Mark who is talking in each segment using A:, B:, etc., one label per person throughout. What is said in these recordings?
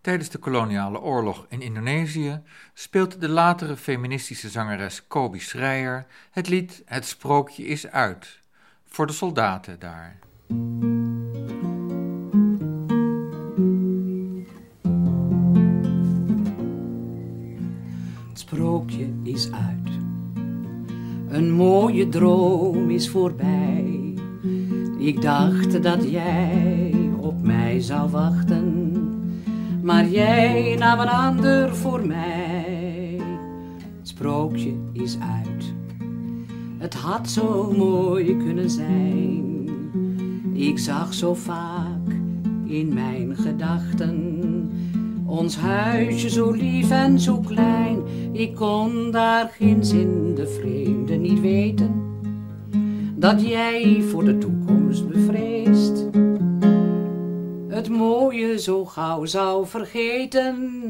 A: Tijdens de koloniale oorlog in Indonesië speelt de latere feministische zangeres Kobi Schreier het lied Het sprookje is uit voor de soldaten daar.
B: Het sprookje is uit. Een mooie droom is voorbij. Ik dacht dat jij op mij zou wachten maar jij nam een ander voor mij. Het sprookje is uit, het had zo mooi kunnen zijn. Ik zag zo vaak in mijn gedachten ons huisje zo lief en zo klein. Ik kon daar ginds in de vreemde niet weten dat jij voor de toekomst bevreesd het mooie zo gauw zou vergeten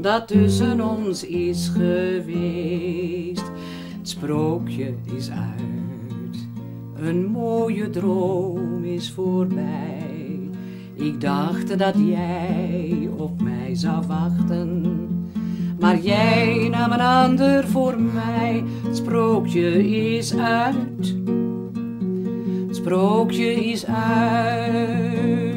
B: dat tussen ons is geweest. Het sprookje is uit, een mooie droom is voorbij. Ik dacht dat jij op mij zou wachten, maar jij nam een ander voor mij. Het sprookje is uit, het sprookje is uit.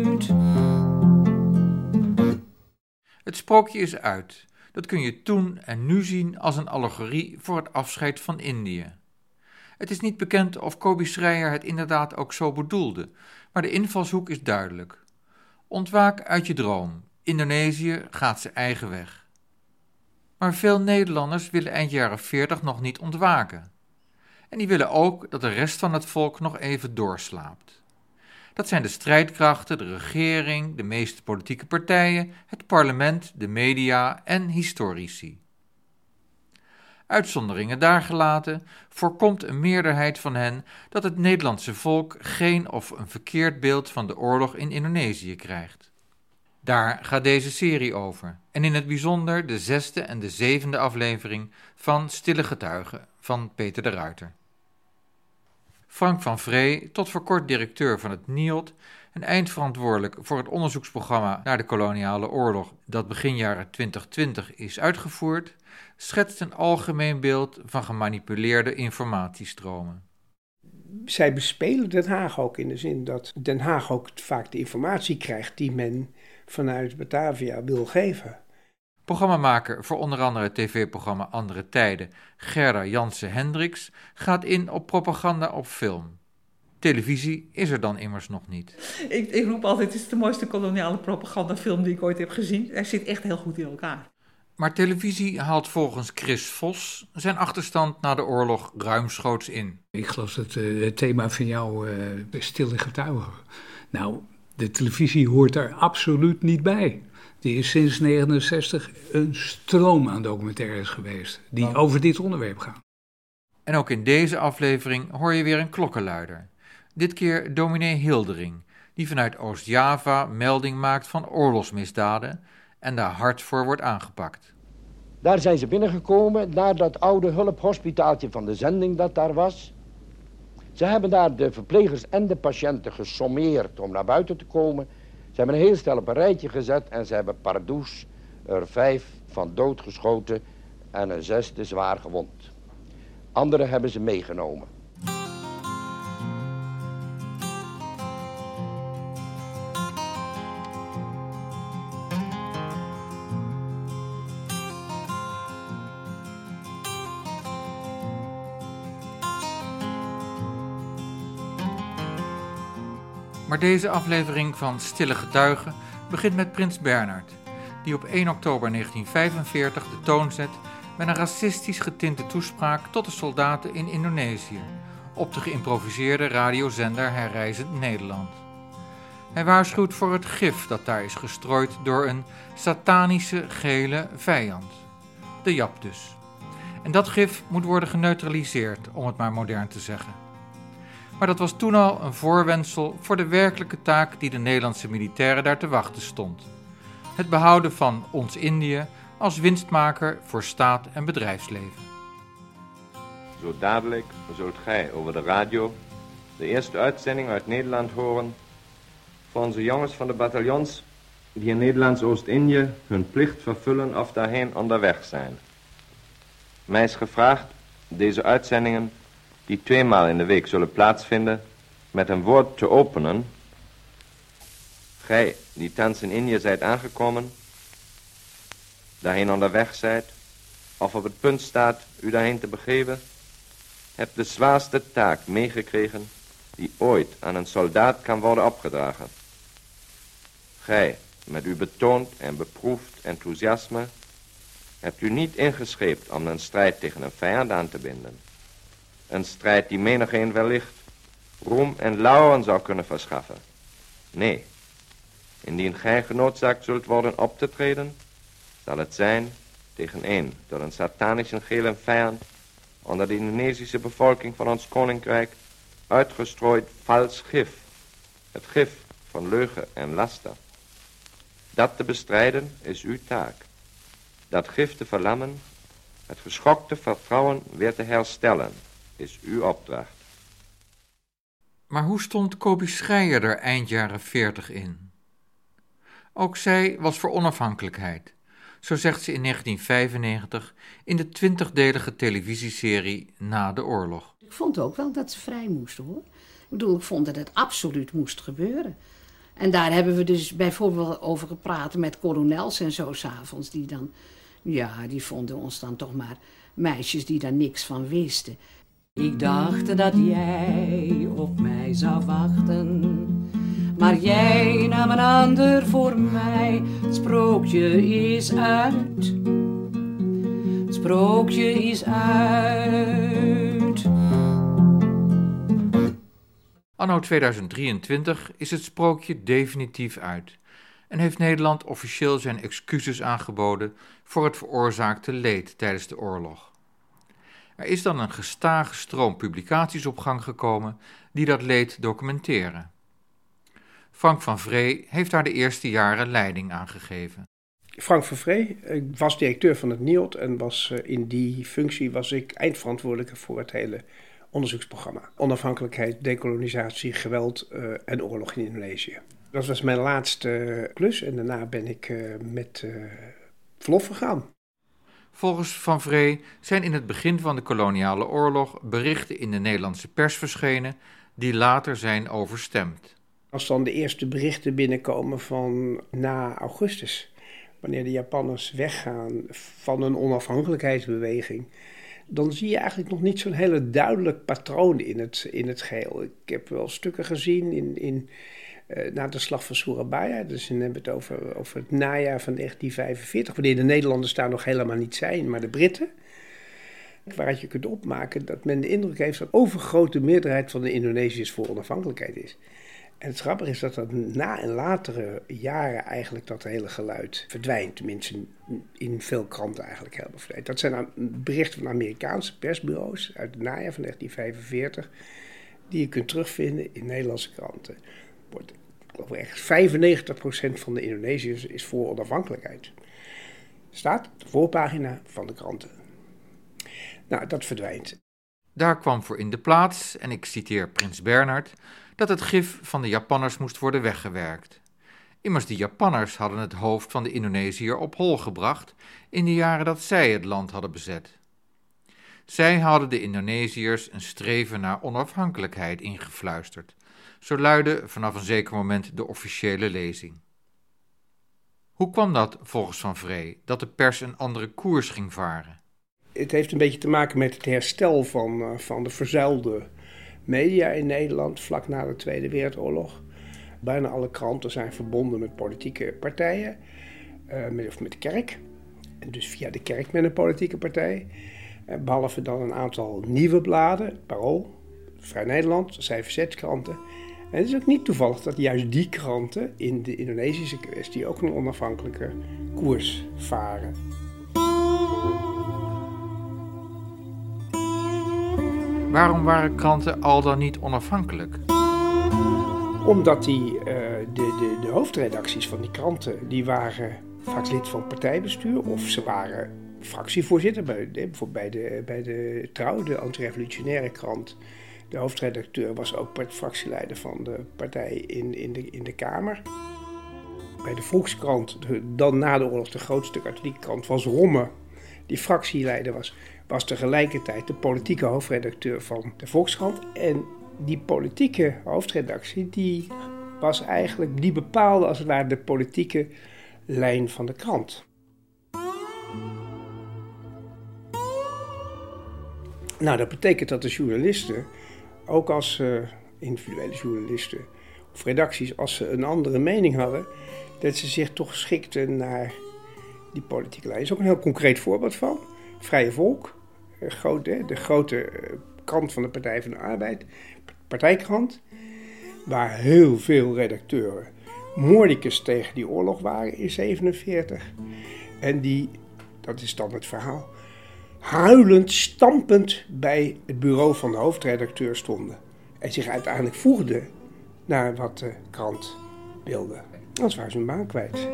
A: Het sprookje is uit. Dat kun je toen en nu zien als een allegorie voor het afscheid van Indië. Het is niet bekend of Kobi Schreier het inderdaad ook zo bedoelde, maar de invalshoek is duidelijk. Ontwaak uit je droom. Indonesië gaat zijn eigen weg. Maar veel Nederlanders willen eind jaren 40 nog niet ontwaken. En die willen ook dat de rest van het volk nog even doorslaapt. Dat zijn de strijdkrachten, de regering, de meeste politieke partijen, het parlement, de media en historici. Uitzonderingen daargelaten, voorkomt een meerderheid van hen dat het Nederlandse volk geen of een verkeerd beeld van de oorlog in Indonesië krijgt. Daar gaat deze serie over, en in het bijzonder de zesde en de zevende aflevering van Stille Getuigen van Peter de Ruiter. Frank van Vree, tot voor kort directeur van het NIOD en eindverantwoordelijk voor het onderzoeksprogramma naar de koloniale oorlog dat begin jaren 2020 is uitgevoerd, schetst een algemeen beeld van gemanipuleerde informatiestromen.
C: Zij bespelen Den Haag ook in de zin dat Den Haag ook vaak de informatie krijgt die men vanuit Batavia wil geven.
A: Programmamaker voor onder andere het tv-programma Andere Tijden, Gerda Jansen Hendricks, gaat in op propaganda op film. Televisie is er dan immers nog niet.
D: Ik, ik roep altijd, het is de mooiste koloniale propagandafilm die ik ooit heb gezien. Hij zit echt heel goed in elkaar.
A: Maar televisie haalt volgens Chris Vos zijn achterstand na de oorlog ruimschoots in.
E: Ik geloof dat uh, het thema van jou uh, stille getuigen. Nou, de televisie hoort er absoluut niet bij. Die is sinds 1969 een stroom aan documentaires geweest die over dit onderwerp gaan.
A: En ook in deze aflevering hoor je weer een klokkenluider. Dit keer dominee Hildering, die vanuit Oost-Java melding maakt van oorlogsmisdaden en daar hard voor wordt aangepakt.
F: Daar zijn ze binnengekomen naar dat oude hulphospitaaltje van de zending dat daar was. Ze hebben daar de verplegers en de patiënten gesommeerd om naar buiten te komen. Ze hebben een heel stel op een rijtje gezet en ze hebben pardoes er vijf van doodgeschoten en een zesde zwaar gewond. Anderen hebben ze meegenomen.
A: Maar deze aflevering van Stille Getuigen begint met Prins Bernhard, die op 1 oktober 1945 de toon zet met een racistisch getinte toespraak tot de soldaten in Indonesië op de geïmproviseerde radiozender Herreizend Nederland. Hij waarschuwt voor het gif dat daar is gestrooid door een satanische gele vijand, de Jap dus. En dat gif moet worden geneutraliseerd, om het maar modern te zeggen maar dat was toen al een voorwendsel voor de werkelijke taak die de Nederlandse militairen daar te wachten stond: het behouden van ons Indië als winstmaker voor staat en bedrijfsleven.
G: Zo dadelijk zult gij over de radio de eerste uitzending uit Nederland horen van onze jongens van de bataljons die in Nederlands Oost-Indië hun plicht vervullen of daarheen onderweg zijn. Mij is gevraagd deze uitzendingen, die tweemaal in de week zullen plaatsvinden, met een woord te openen. Gij, die thans in Indië zijt aangekomen, daarheen onderweg zijt, of op het punt staat u daarheen te begeven, hebt de zwaarste taak meegekregen die ooit aan een soldaat kan worden opgedragen. Gij, met uw betoond en beproefd enthousiasme, hebt u niet ingescheept om een strijd tegen een vijand aan te binden. Een strijd die menigeen wellicht roem en lauwen zou kunnen verschaffen. Nee, indien gij genoodzaakt zult worden op te treden, zal het zijn tegen een door een satanische gele vijand onder de Indonesische bevolking van ons koninkrijk uitgestrooid vals gif. Het gif van leugen en laster. Dat te bestrijden is uw taak. Dat gif te verlammen, het geschokte vertrouwen weer te herstellen, is uw opdracht.
A: Maar hoe stond Kobi Schreier er eind jaren 40 in? Ook zij was voor onafhankelijkheid. Zo zegt ze in 1995 in de twintigdelige televisieserie Na de Oorlog.
B: Ik vond ook wel dat ze vrij moesten hoor. Ik bedoel, ik vond dat het absoluut moest gebeuren. En daar hebben we dus bijvoorbeeld over gepraat met kolonels en zo s'avonds. Die dan, ja, die vonden ons dan toch maar meisjes die daar niks van wisten. Ik dacht dat jij op mij zou wachten. Maar jij nam een ander voor mij. Het sprookje is uit. Het sprookje is uit.
A: Anno 2023 is het sprookje definitief uit en heeft Nederland officieel zijn excuses aangeboden voor het veroorzaakte leed tijdens de oorlog. Er is dan een gestage stroom publicaties op gang gekomen die dat leed documenteren. Frank van Vree heeft daar de eerste jaren leiding aan gegeven.
C: Frank van Vree, ik was directeur van het NIOD en was, eh, in die functie was ik eindverantwoordelijke voor het hele onderzoeksprogramma. Onafhankelijkheid, dekolonisatie, geweld uh, en oorlog in Indonesië. Dat was mijn laatste klus en daarna ben ik met uh, verlof gegaan.
A: Volgens Van Vree zijn in het begin van de koloniale oorlog berichten in de Nederlandse pers verschenen die later zijn overstemd.
C: Als dan de eerste berichten binnenkomen van na augustus, wanneer de Japanners weggaan van een onafhankelijkheidsbeweging, dan zie je eigenlijk nog niet zo'n hele duidelijk patroon in het, in het geheel. Ik heb wel stukken gezien in, in, na de slag van Surabaya, dus dan hebben we het over, over het najaar van 1945, wanneer de Nederlanders daar nog helemaal niet zijn, maar de Britten. Waaruit je kunt opmaken dat men de indruk heeft dat overgrote meerderheid van de Indonesiërs voor onafhankelijkheid is. En het grappige is dat dat na en latere jaren eigenlijk dat hele geluid verdwijnt. Tenminste, in veel kranten eigenlijk helemaal verdwijnt. Dat zijn berichten van Amerikaanse persbureaus uit het najaar van 1945, die je kunt terugvinden in Nederlandse kranten. Wordt, echt 95% van de Indonesiërs is voor onafhankelijkheid. Staat op de voorpagina van de kranten. Nou, dat verdwijnt.
A: Daar kwam voor in de plaats, en ik citeer Prins Bernhard, dat het gif van de Japanners moest worden weggewerkt. Immers de Japanners hadden het hoofd van de Indonesiër op hol gebracht in de jaren dat zij het land hadden bezet. Zij hadden de Indonesiërs een streven naar onafhankelijkheid ingefluisterd. Zo luidde vanaf een zeker moment de officiële lezing. Hoe kwam dat volgens Van Vree dat de pers een andere koers ging varen?
C: Het heeft een beetje te maken met het herstel van, uh, van de verzuilde media in Nederland vlak na de Tweede Wereldoorlog. Bijna alle kranten zijn verbonden met politieke partijen, uh, met, of met de kerk. En dus via de kerk met een politieke partij. Uh, behalve dan een aantal nieuwe bladen, Parool, Vrij Nederland, cijferzetskranten. En het is ook niet toevallig dat juist die kranten in de Indonesische kwestie ook een onafhankelijke koers varen.
A: Waarom waren kranten al dan niet onafhankelijk?
C: Omdat die, uh, de, de, de hoofdredacties van die kranten, die waren vaak lid van partijbestuur of ze waren fractievoorzitter bij, bijvoorbeeld bij de, bij de Trouw, de antirevolutionaire krant. De hoofdredacteur was ook fractieleider van de partij in, in, de, in de Kamer. bij de Volkskrant, dan na de oorlog de grootste katholieke krant, was Romme, die fractieleider was, was tegelijkertijd de politieke hoofdredacteur van de Volkskrant. En die politieke hoofdredactie, die was eigenlijk, die bepaalde als het ware de politieke lijn van de krant. Nou, dat betekent dat de journalisten, ook als uh, individuele journalisten of redacties, als ze een andere mening hadden, dat ze zich toch schikten naar die politieke lijn. Er is ook een heel concreet voorbeeld van. Vrije Volk, eh, de grote eh, krant van de Partij van de Arbeid, partijkrant, waar heel veel redacteuren moordicus tegen die oorlog waren in 47. En die, dat is dan het verhaal, huilend, stampend bij het bureau van de hoofdredacteur stonden. En zich uiteindelijk voegden naar wat de krant wilde. Anders waren ze hun baan kwijt.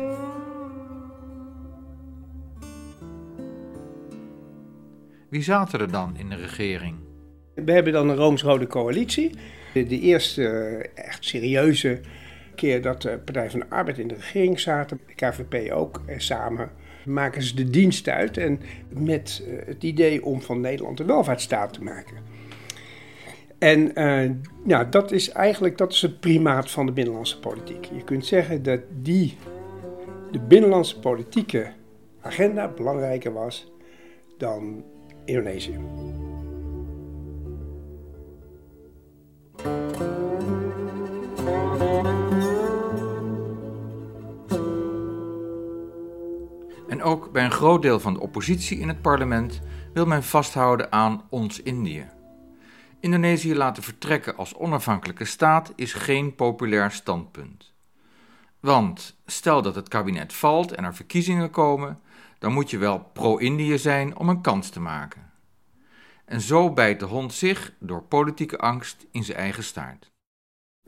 A: Wie zaten er dan in de regering?
C: We hebben dan een Rooms-Rode coalitie. De eerste eh, echt serieuze keer dat de Partij van de Arbeid in de regering zaten, de KVP ook, en samen maken ze de dienst uit en met eh, het idee om van Nederland een welvaartsstaat te maken. En uh, ja, dat is eigenlijk dat is het primaat van de binnenlandse politiek. Je kunt zeggen dat die, de binnenlandse politieke agenda belangrijker was dan Indonesië.
A: En ook bij een groot deel van de oppositie in het parlement wil men vasthouden aan ons Indië. Indonesië laten vertrekken als onafhankelijke staat is geen populair standpunt. Want stel dat het kabinet valt en er verkiezingen komen, dan moet je wel pro-Indië zijn om een kans te maken. En zo bijt de hond zich door politieke angst in zijn eigen staart.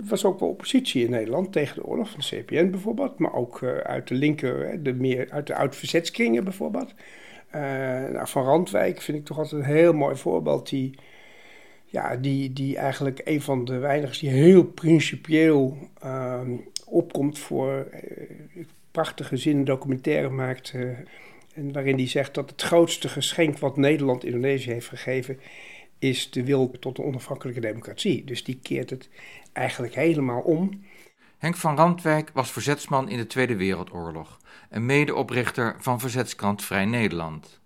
C: Was ook wel oppositie in Nederland tegen de oorlog van de CPN bijvoorbeeld, maar ook uh, uit de linker, de meer, uit de oud-verzetskringen bijvoorbeeld. Uh, nou, van Randwijk vind ik toch altijd een heel mooi voorbeeld. Die, ja, die, die eigenlijk een van de weinigen die heel principieel uh, opkomt voor uh, prachtige zinnen documentaire maakt. en waarin hij zegt dat het grootste geschenk wat Nederland Indonesië heeft gegeven is de wil tot een onafhankelijke democratie. Dus die keert het eigenlijk helemaal om.
A: Henk van Randwijk was verzetsman in de Tweede Wereldoorlog en medeoprichter van verzetskrant Vrij Nederland.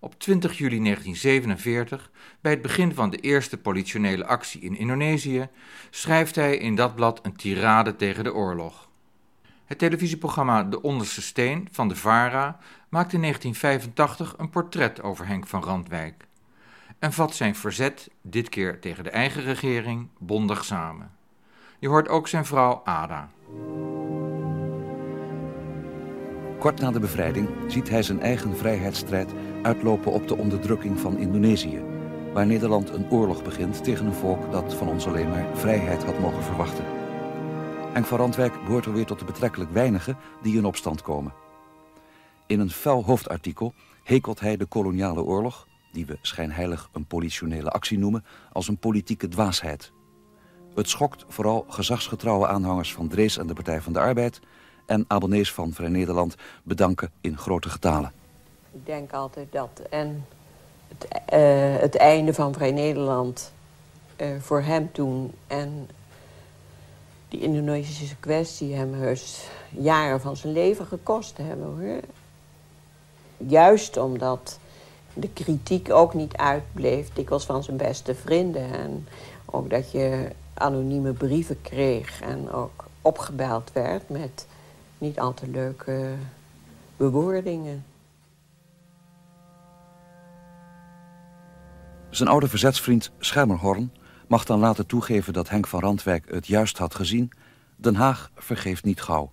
A: Op 20 juli 1947, bij het begin van de eerste politionele actie in Indonesië, schrijft hij in dat blad een tirade tegen de oorlog. Het televisieprogramma De Onderste Steen van de VARA maakte in 1985 een portret over Henk van Randwijk en vat zijn verzet, dit keer tegen de eigen regering, bondig samen. Je hoort ook zijn vrouw Ada.
H: Kort na de bevrijding ziet hij zijn eigen vrijheidsstrijd uitlopen op de onderdrukking van Indonesië, waar Nederland een oorlog begint tegen een volk dat van ons alleen maar vrijheid had mogen verwachten. Henk van Randwijk behoort er weer tot de betrekkelijk weinigen die in opstand komen. In een fel hoofdartikel hekelt hij de koloniale oorlog die we schijnheilig een politionele actie noemen, als een politieke dwaasheid. Het schokt vooral gezagsgetrouwe aanhangers van Drees en de Partij van de Arbeid... en abonnees van Vrij Nederland bedanken in grote getalen.
I: Ik denk altijd dat en het, uh, het einde van Vrij Nederland uh, voor hem toen... en die Indonesische kwestie hem heus jaren van zijn leven gekost hebben. Hoor. Juist omdat de kritiek ook niet uitbleef, dikwijls van zijn beste vrienden. En ook dat je anonieme brieven kreeg en ook opgebeld werd met niet al te leuke bewoordingen.
H: Zijn oude verzetsvriend Schermerhorn mag dan later toegeven dat Henk van Randwijk het juist had gezien. Den Haag vergeeft niet gauw.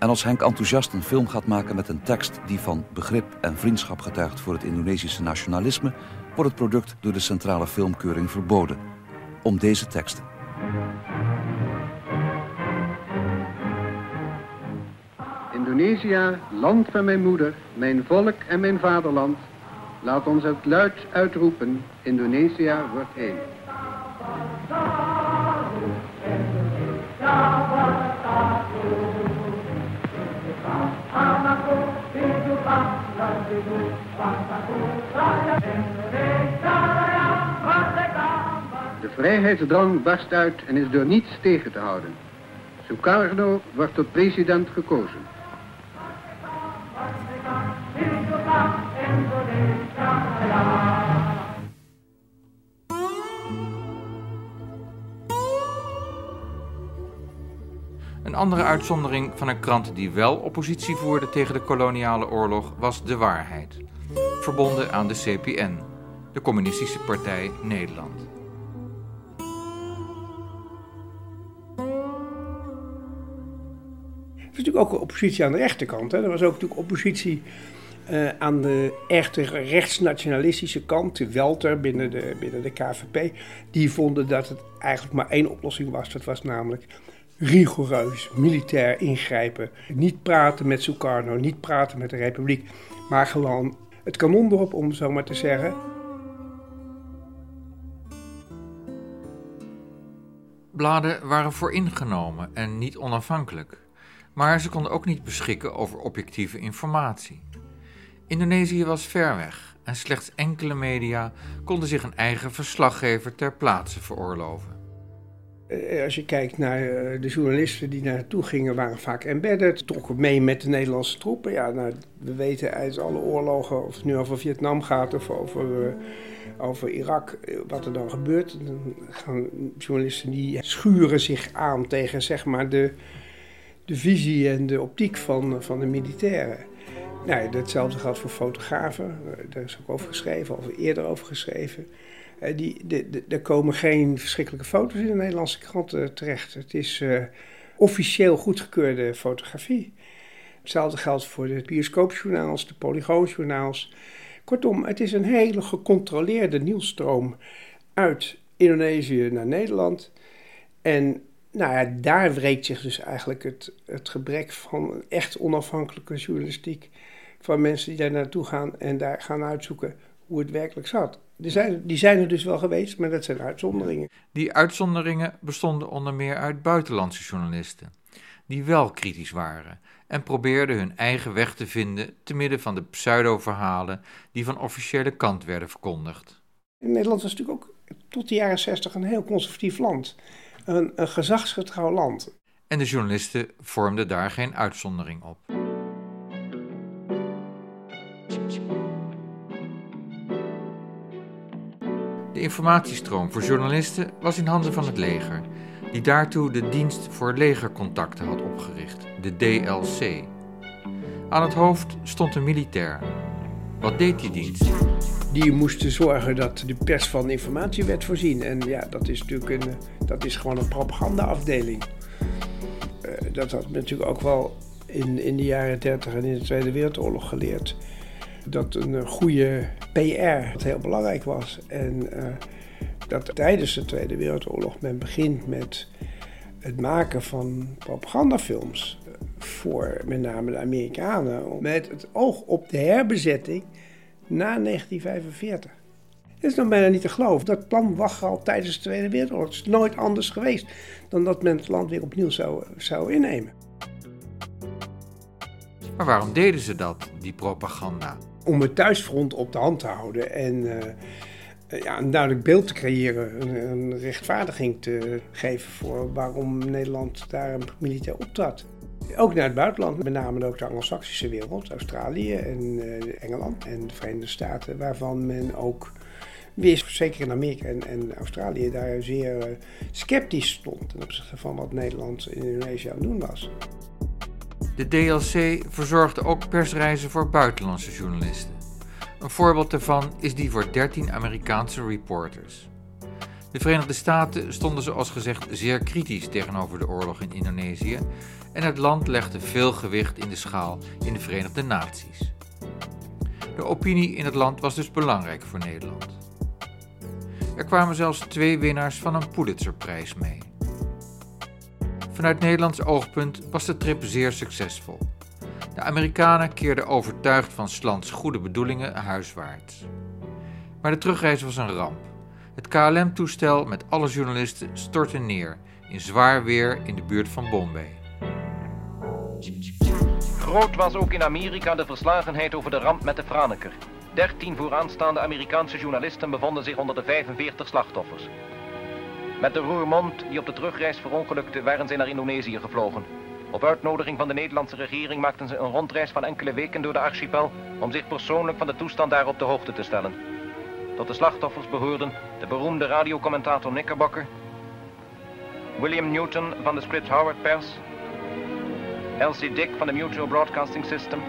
H: En als Henk enthousiast een film gaat maken met een tekst die van begrip en vriendschap getuigt voor het Indonesische nationalisme, wordt het product door de Centrale Filmkeuring verboden. Om deze teksten.
J: Indonesië, land van mijn moeder, mijn volk en mijn vaderland, laat ons het luid uitroepen, Indonesië wordt één. De vrijheidsdrang barst uit en is door niets tegen te houden. Sukarno wordt tot president gekozen.
A: Andere uitzondering van een krant die wel oppositie voerde tegen de koloniale oorlog was De Waarheid, verbonden aan de CPN, de Communistische Partij Nederland.
C: Er was natuurlijk ook oppositie aan de rechterkant. Hè. Er was ook natuurlijk oppositie uh, aan de echte rechtsnationalistische kant, de Welter binnen de, binnen de KVP. Die vonden dat het eigenlijk maar één oplossing was. Dat was namelijk rigoureus militair ingrijpen. Niet praten met Sukarno, niet praten met de Republiek, maar gewoon het kanon erop, om zo maar te zeggen.
A: Bladen waren vooringenomen en niet onafhankelijk, maar ze konden ook niet beschikken over objectieve informatie. Indonesië was ver weg en slechts enkele media konden zich een eigen verslaggever ter plaatse veroorloven.
C: Eh, als je kijkt naar eh, de journalisten die naartoe gingen, waren vaak embedded, trokken mee met de Nederlandse troepen. Ja, nou, we weten uit alle oorlogen, of het nu over Vietnam gaat of over, uh, over Irak, wat er dan gebeurt. Dan gaan journalisten die schuren zich aan tegen zeg maar, de, de visie en de optiek van, van de militairen. Nou, hetzelfde geldt voor fotografen. Daar is ook over geschreven, of eerder over geschreven. Uh, die, de, er komen geen verschrikkelijke foto's in de Nederlandse kranten terecht. Het is uh, officieel goedgekeurde fotografie. Hetzelfde geldt voor de bioscoopjournaals, de polygoonjournaals. Kortom, het is een hele gecontroleerde nieuwsstroom uit Indonesië naar Nederland. En nou ja, daar wreekt zich dus eigenlijk het, het gebrek van echt onafhankelijke journalistiek. Van mensen die daar naartoe gaan en daar gaan uitzoeken hoe het werkelijk zat. Die zijn, die zijn er dus wel geweest, maar dat zijn uitzonderingen.
A: Die uitzonderingen bestonden onder meer uit buitenlandse journalisten, die wel kritisch waren en probeerden hun eigen weg te vinden te midden van de pseudo-verhalen die van officiële kant werden verkondigd.
C: Nederland was natuurlijk ook tot de jaren 60 een heel conservatief land, een, een gezagsgetrouw land.
A: En de journalisten vormden daar geen uitzondering op. De informatiestroom voor journalisten was in handen van het leger, die daartoe de Dienst voor Legercontacten had opgericht, de DLC. Aan het hoofd stond een militair. Wat deed die dienst?
C: Die moesten zorgen dat de pers van informatie werd voorzien. En ja, dat is natuurlijk een, dat is gewoon een propagandaafdeling. Uh, dat had natuurlijk ook wel in, in de jaren 30 en in de Tweede Wereldoorlog geleerd dat een goede PR heel belangrijk was. En uh, dat tijdens de Tweede Wereldoorlog men begint met het maken van propagandafilms voor met name de Amerikanen, met het oog op de herbezetting na 1945. Het is nog bijna niet te geloven. Dat plan wacht al tijdens de Tweede Wereldoorlog. Het is nooit anders geweest dan dat men het land weer opnieuw zou, zou innemen.
A: Maar waarom deden ze dat, die propaganda?
C: Om het thuisfront op de hand te houden en uh, ja, een duidelijk beeld te creëren, een, een, rechtvaardiging te geven voor waarom Nederland daar militair optrad. Ook naar het buitenland, met name ook de Anglo-Saxische wereld, Australië en uh, Engeland en de Verenigde Staten, waarvan men ook weer, zeker in Amerika en, en Australië, daar zeer uh, sceptisch stond ten opzichte van wat Nederland in Indonesië aan het doen was.
A: De DLC verzorgde ook persreizen voor buitenlandse journalisten. Een voorbeeld daarvan is die voor 13 Amerikaanse reporters. De Verenigde Staten stonden zoals gezegd zeer kritisch tegenover de oorlog in Indonesië en het land legde veel gewicht in de schaal in de Verenigde Naties. De opinie in het land was dus belangrijk voor Nederland. Er kwamen zelfs twee winnaars van een Pulitzerprijs mee. Vanuit Nederlands oogpunt was de trip zeer succesvol. De Amerikanen keerden overtuigd van Slans goede bedoelingen huiswaarts. Maar de terugreis was een ramp. Het KLM-toestel met alle journalisten stortte neer in zwaar weer in de buurt van Bombay.
K: Groot was ook in Amerika de verslagenheid over de ramp met de Franeker. Dertien vooraanstaande Amerikaanse journalisten bevonden zich onder de 45 slachtoffers. Met de Roermond, die op de terugreis verongelukte, waren zij naar Indonesië gevlogen. Op uitnodiging van de Nederlandse regering maakten ze een rondreis van enkele weken door de archipel om zich persoonlijk van de toestand daar op de hoogte te stellen. Tot de slachtoffers behoorden de beroemde radiocommentator Knickerbocker, William Newton van de Scripps Howard Pers, Elsie Dick van de Mutual Broadcasting System,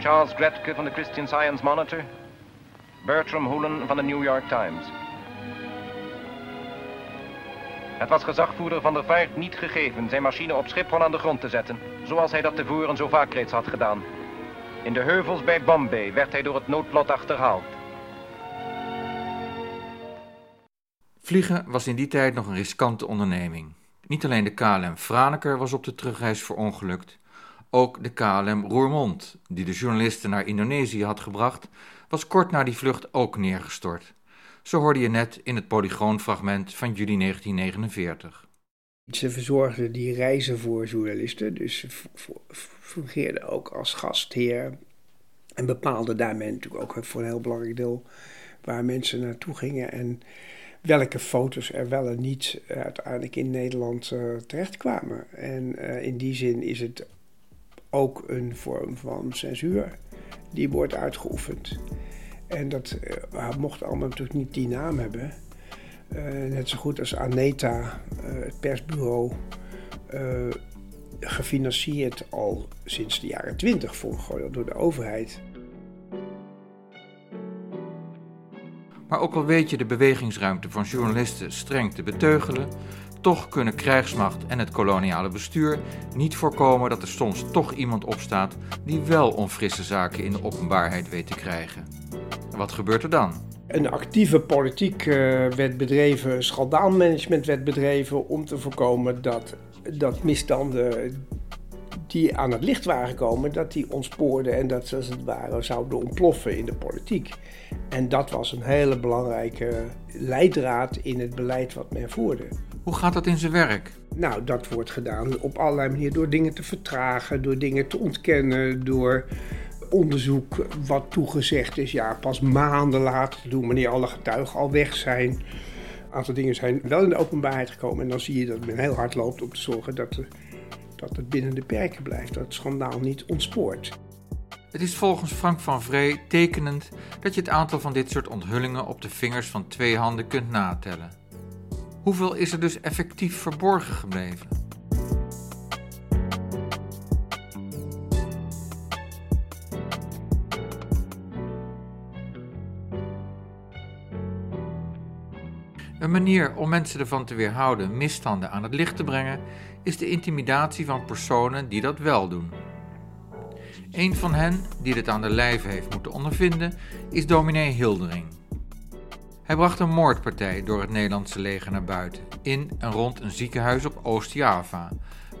K: Charles Gretke van de Christian Science Monitor, Bertram Hoolen van de New York Times. Het was gezagvoerder van der Vaart niet gegeven zijn machine op Schiphol aan de grond te zetten, zoals hij dat tevoren zo vaak reeds had gedaan. In de heuvels bij Bombay werd hij door het noodlot achterhaald.
A: Vliegen was in die tijd nog een riskante onderneming. Niet alleen de KLM Franeker was op de terugreis verongelukt, ook de KLM Roermond, die de journalisten naar Indonesië had gebracht, was kort na die vlucht ook neergestort. Zo hoorde je net in het polygoonfragment van juli 1949.
C: Ze verzorgden die reizen voor journalisten, dus ze fungeerden ook als gastheer. En bepaalden daarmee natuurlijk ook voor een heel belangrijk deel waar mensen naartoe gingen en welke foto's er wel en niet uiteindelijk in Nederland uh, terechtkwamen. En uh, in die zin is het ook een vorm van censuur die wordt uitgeoefend. En dat uh, mocht allemaal natuurlijk niet die naam hebben. Uh, net zo goed als Aneta, uh, het persbureau, gefinancierd al sinds de jaren twintig voor door de overheid.
A: Maar ook al weet je de bewegingsruimte van journalisten streng te beteugelen, toch kunnen krijgsmacht en het koloniale bestuur niet voorkomen dat er soms toch iemand opstaat die wel onfrisse zaken in de openbaarheid weet te krijgen. Wat gebeurt er dan?
C: Een actieve politiek uh, werd bedreven, schandaalmanagement werd bedreven om te voorkomen dat, dat misstanden die aan het licht waren gekomen, dat die ontspoorden en dat ze als het ware zouden ontploffen in de politiek. En dat was een hele belangrijke leidraad in het beleid wat men voerde.
A: Hoe gaat dat in zijn werk?
C: Nou, dat wordt gedaan op allerlei manieren. Door dingen te vertragen, door dingen te ontkennen, door onderzoek wat toegezegd is, ja, pas maanden later te doen, wanneer alle getuigen al weg zijn. Een aantal dingen zijn wel in de openbaarheid gekomen en dan zie je dat men heel hard loopt om te zorgen dat, dat het binnen de perken blijft, dat het schandaal niet ontspoort.
A: Het is volgens Frank van Vree tekenend dat je het aantal van dit soort onthullingen op de vingers van twee handen kunt natellen. Hoeveel is er dus effectief verborgen gebleven? Een manier om mensen ervan te weerhouden misstanden aan het licht te brengen is de intimidatie van personen die dat wel doen. Een van hen die dit aan de lijve heeft moeten ondervinden is dominee Hildering. Hij bracht een moordpartij door het Nederlandse leger naar buiten, in en rond een ziekenhuis op Oost-Java,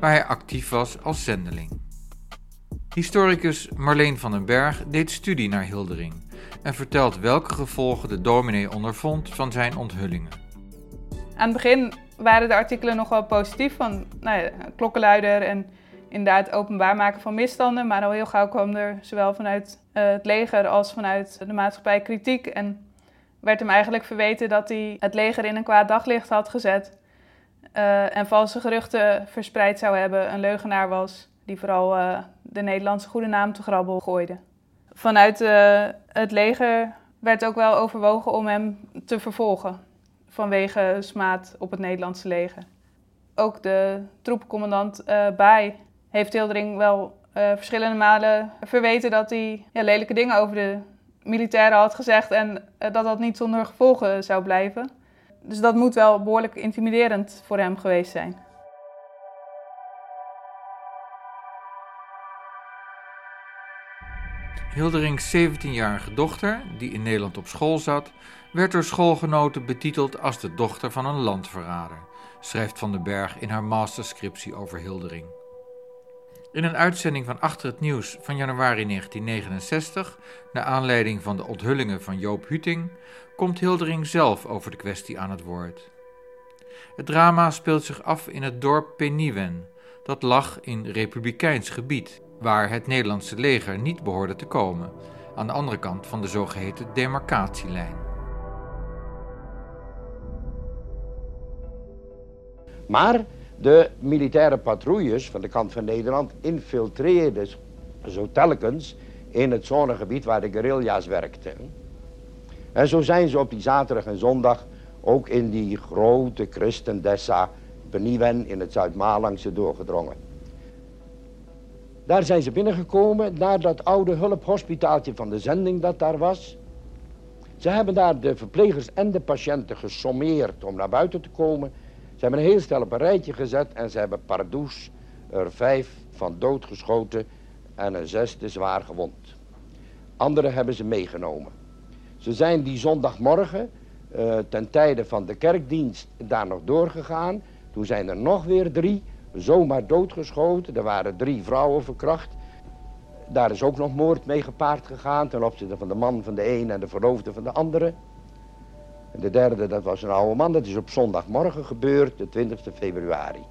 A: waar hij actief was als zendeling. Historicus Marleen van den Berg deed studie naar Hildering en vertelt welke gevolgen de dominee ondervond van zijn onthullingen.
L: Aan het begin waren de artikelen nog wel positief van nou ja, klokkenluider en inderdaad openbaar maken van misstanden. Maar al heel gauw kwam er zowel vanuit uh, het leger als vanuit de maatschappij kritiek. En werd hem eigenlijk verweten dat hij het leger in een kwaad daglicht had gezet. Uh, en valse geruchten verspreid zou hebben. Een leugenaar was die vooral uh, de Nederlandse goede naam te grabbel gooide. Vanuit het leger werd ook wel overwogen om hem te vervolgen. Vanwege smaad op het Nederlandse leger. Ook de troepencommandant uh, Baai heeft Hildering wel uh, verschillende malen verweten dat hij ja, lelijke dingen over de militairen had gezegd en uh, dat dat niet zonder gevolgen zou blijven. Dus dat moet wel behoorlijk intimiderend voor hem geweest zijn.
A: Hilderings 17-jarige dochter, die in Nederland op school zat, werd door schoolgenoten betiteld als de dochter van een landverrader, schrijft Van den Berg in haar masterscriptie over Hildering. In een uitzending van Achter het Nieuws van januari 1969, naar aanleiding van de onthullingen van Joop Huting, komt Hildering zelf over de kwestie aan het woord. Het drama speelt zich af in het dorp Peniwen, dat lag in republikeins gebied. waar het Nederlandse leger niet behoorde te komen, aan de andere kant van de zogeheten demarcatielijn.
F: Maar de militaire patrouilles van de kant van Nederland infiltreerden zo telkens in het zonegebied waar de guerrilla's werkten. En zo zijn ze op die zaterdag en zondag ook in die grote christendessa Beniwen in het Zuid-Malangse doorgedrongen. Daar zijn ze binnengekomen naar dat oude hulphospitaaltje van de zending dat daar was. Ze hebben daar de verplegers en de patiënten gesommeerd om naar buiten te komen. Ze hebben een heel stel op een rijtje gezet en ze hebben pardoes er vijf van doodgeschoten en een zesde zwaar gewond. Anderen hebben ze meegenomen. Ze zijn die zondagmorgen uh, ten tijde van de kerkdienst daar nog doorgegaan. Toen zijn er nog weer drie zomaar doodgeschoten. Er waren drie vrouwen verkracht. Daar is ook nog moord mee gepaard gegaan ten opzichte van de man van de een en de verloofde van de andere. En de derde, dat was een oude man. Dat is op zondagmorgen gebeurd, de 20 februari.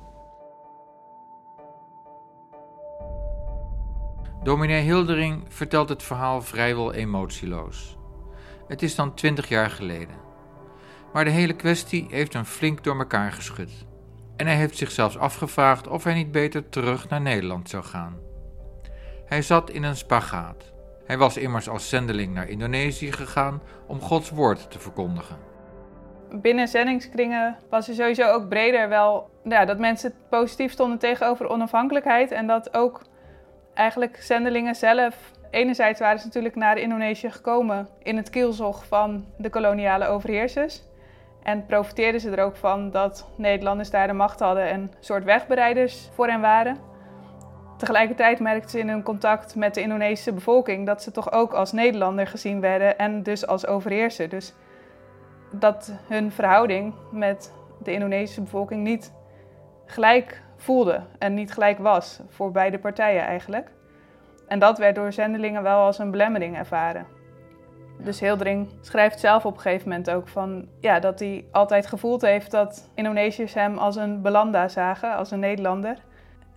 A: Dominee Hildering vertelt het verhaal vrijwel emotieloos. Het is dan twintig jaar geleden. Maar de hele kwestie heeft hem flink door elkaar geschud. En hij heeft zich zelfs afgevraagd of hij niet beter terug naar Nederland zou gaan. Hij zat in een spagaat. Hij was immers als zendeling naar Indonesië gegaan om Gods woord te verkondigen.
L: Binnen zendingskringen was er sowieso ook breder wel ja, dat mensen positief stonden tegenover onafhankelijkheid en dat ook eigenlijk zendelingen zelf. Enerzijds waren ze natuurlijk naar Indonesië gekomen in het kielzog van de koloniale overheersers. En profiteerden ze er ook van dat Nederlanders daar de macht hadden en een soort wegbereiders voor hen waren. Tegelijkertijd merkten ze in hun contact met de Indonesische bevolking dat ze toch ook als Nederlander gezien werden en dus als overheerser. Dus dat hun verhouding met de Indonesische bevolking niet gelijk voelde en niet gelijk was voor beide partijen eigenlijk. En dat werd door zendelingen wel als een belemmering ervaren. Dus Hildering schrijft zelf op een gegeven moment ook van ja, dat hij altijd gevoeld heeft dat Indonesiërs hem als een belanda zagen, als een Nederlander.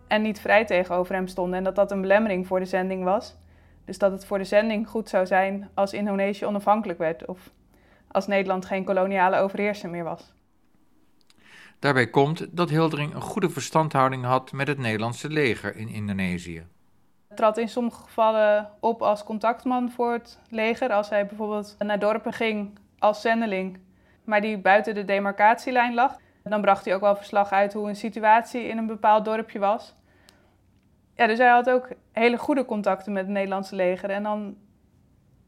L: En niet vrij tegenover hem stonden en dat dat een belemmering voor de zending was. Dus dat het voor de zending goed zou zijn als Indonesië onafhankelijk werd of als Nederland geen koloniale overheerser meer was.
A: Daarbij komt dat Hildering een goede verstandhouding had met het Nederlandse leger in Indonesië.
L: Hij trad in sommige gevallen op als contactman voor het leger. Als hij bijvoorbeeld naar dorpen ging als zendeling, maar die buiten de demarcatielijn lag. Dan bracht hij ook wel verslag uit hoe een situatie in een bepaald dorpje was. Ja, dus hij had ook hele goede contacten met het Nederlandse leger. En dan,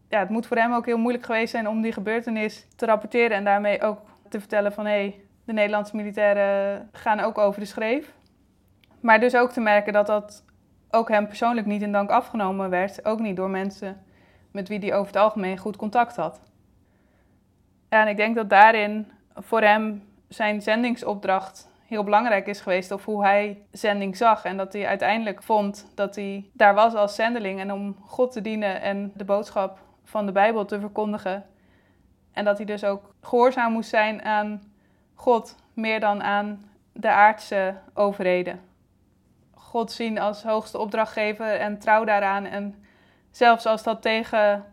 L: ja, het moet voor hem ook heel moeilijk geweest zijn om die gebeurtenis te rapporteren en daarmee ook te vertellen van hé, hey, de Nederlandse militairen gaan ook over de schreef. Maar dus ook te merken dat dat ook hem persoonlijk niet in dank afgenomen werd. Ook niet door mensen met wie hij over het algemeen goed contact had. En ik denk dat daarin voor hem zijn zendingsopdracht heel belangrijk is geweest. Of hoe hij zending zag. En dat hij uiteindelijk vond dat hij daar was als zendeling. En om God te dienen en de boodschap van de Bijbel te verkondigen. En dat hij dus ook gehoorzaam moest zijn aan God meer dan aan de aardse overheden. God zien als hoogste opdrachtgever en trouw daaraan. En zelfs als dat tegen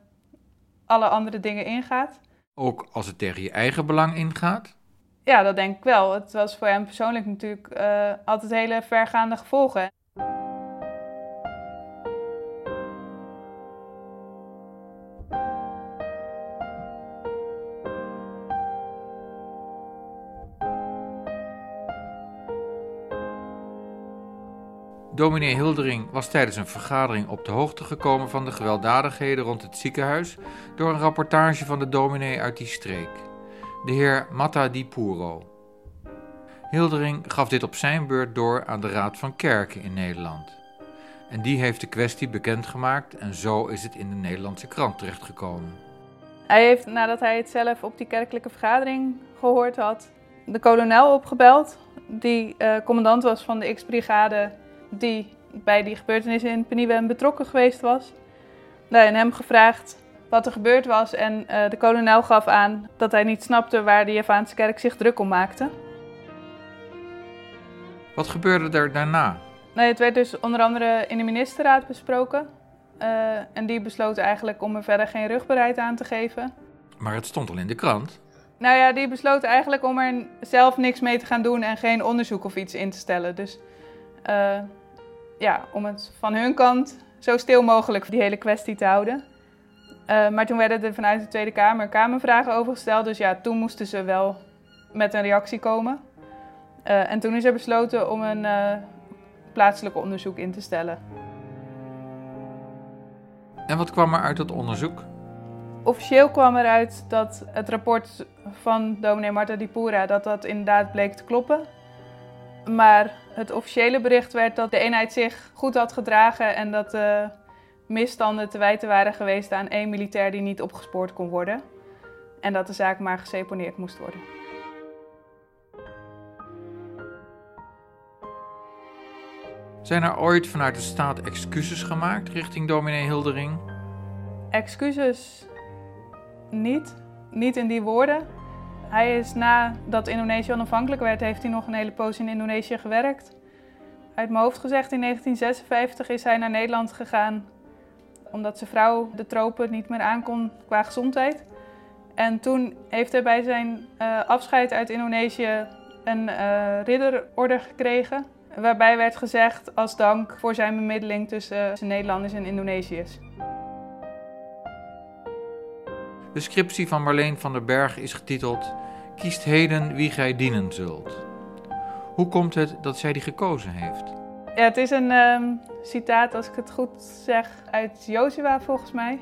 L: alle andere dingen ingaat.
A: Ook als het tegen je eigen belang ingaat?
L: Ja, dat denk ik wel. Het was voor hem persoonlijk natuurlijk uh, altijd hele vergaande gevolgen.
A: Dominee Hildering was tijdens een vergadering op de hoogte gekomen van de gewelddadigheden rond het ziekenhuis door een rapportage van de dominee uit die streek, de heer Matta Di Puro. Hildering gaf dit op zijn beurt door aan de Raad van Kerken in Nederland. En die heeft de kwestie bekendgemaakt en zo is het in de Nederlandse krant terechtgekomen.
L: Hij heeft, nadat hij het zelf op die kerkelijke vergadering gehoord had, de kolonel opgebeld, die uh, commandant was van de X-brigade die bij die gebeurtenissen in Peniwem betrokken geweest was. Nou, en hem gevraagd wat er gebeurd was en uh, de kolonel gaf aan dat hij niet snapte waar de Javaanse kerk zich druk om maakte.
A: Wat gebeurde er daarna?
L: Nee, het werd dus onder andere in de ministerraad besproken. Uh, en die besloot eigenlijk om er verder geen rugbereid aan te geven.
A: Maar het stond al in de krant.
L: Nou ja, die besloot eigenlijk om er zelf niks mee te gaan doen en geen onderzoek of iets in te stellen. Dus uh, ja, om het van hun kant zo stil mogelijk die hele kwestie te houden. Uh, maar toen werden er vanuit de Tweede Kamer Kamervragen over gesteld. Dus ja, toen moesten ze wel met een reactie komen. Uh, en toen is er besloten om een plaatselijk onderzoek in te stellen.
A: En wat kwam er uit dat onderzoek?
L: Officieel kwam eruit dat het rapport van dominee Marta Dipura dat dat inderdaad bleek te kloppen. Maar het officiële bericht werd dat de eenheid zich goed had gedragen en dat de misstanden te wijten waren geweest aan één militair die niet opgespoord kon worden. En dat de zaak maar geseponeerd moest worden.
A: Zijn er ooit vanuit de staat excuses gemaakt richting dominee Hildering?
L: Excuses niet. Niet in die woorden. Hij is nadat Indonesië onafhankelijk werd, heeft hij nog een hele poos in Indonesië gewerkt. Uit mijn hoofd gezegd, in 1956 is hij naar Nederland gegaan omdat zijn vrouw de tropen niet meer aankon qua gezondheid. En toen heeft hij bij zijn uh, afscheid uit Indonesië een uh, ridderorde gekregen. Waarbij werd gezegd als dank voor zijn bemiddeling tussen uh, Nederlanders en Indonesiërs.
A: De scriptie van Marleen van der Berg is getiteld Kiest heden wie gij dienen zult. Hoe komt het dat zij die gekozen heeft?
L: Ja, het is een um, citaat, als ik het goed zeg, uit Jozua volgens mij.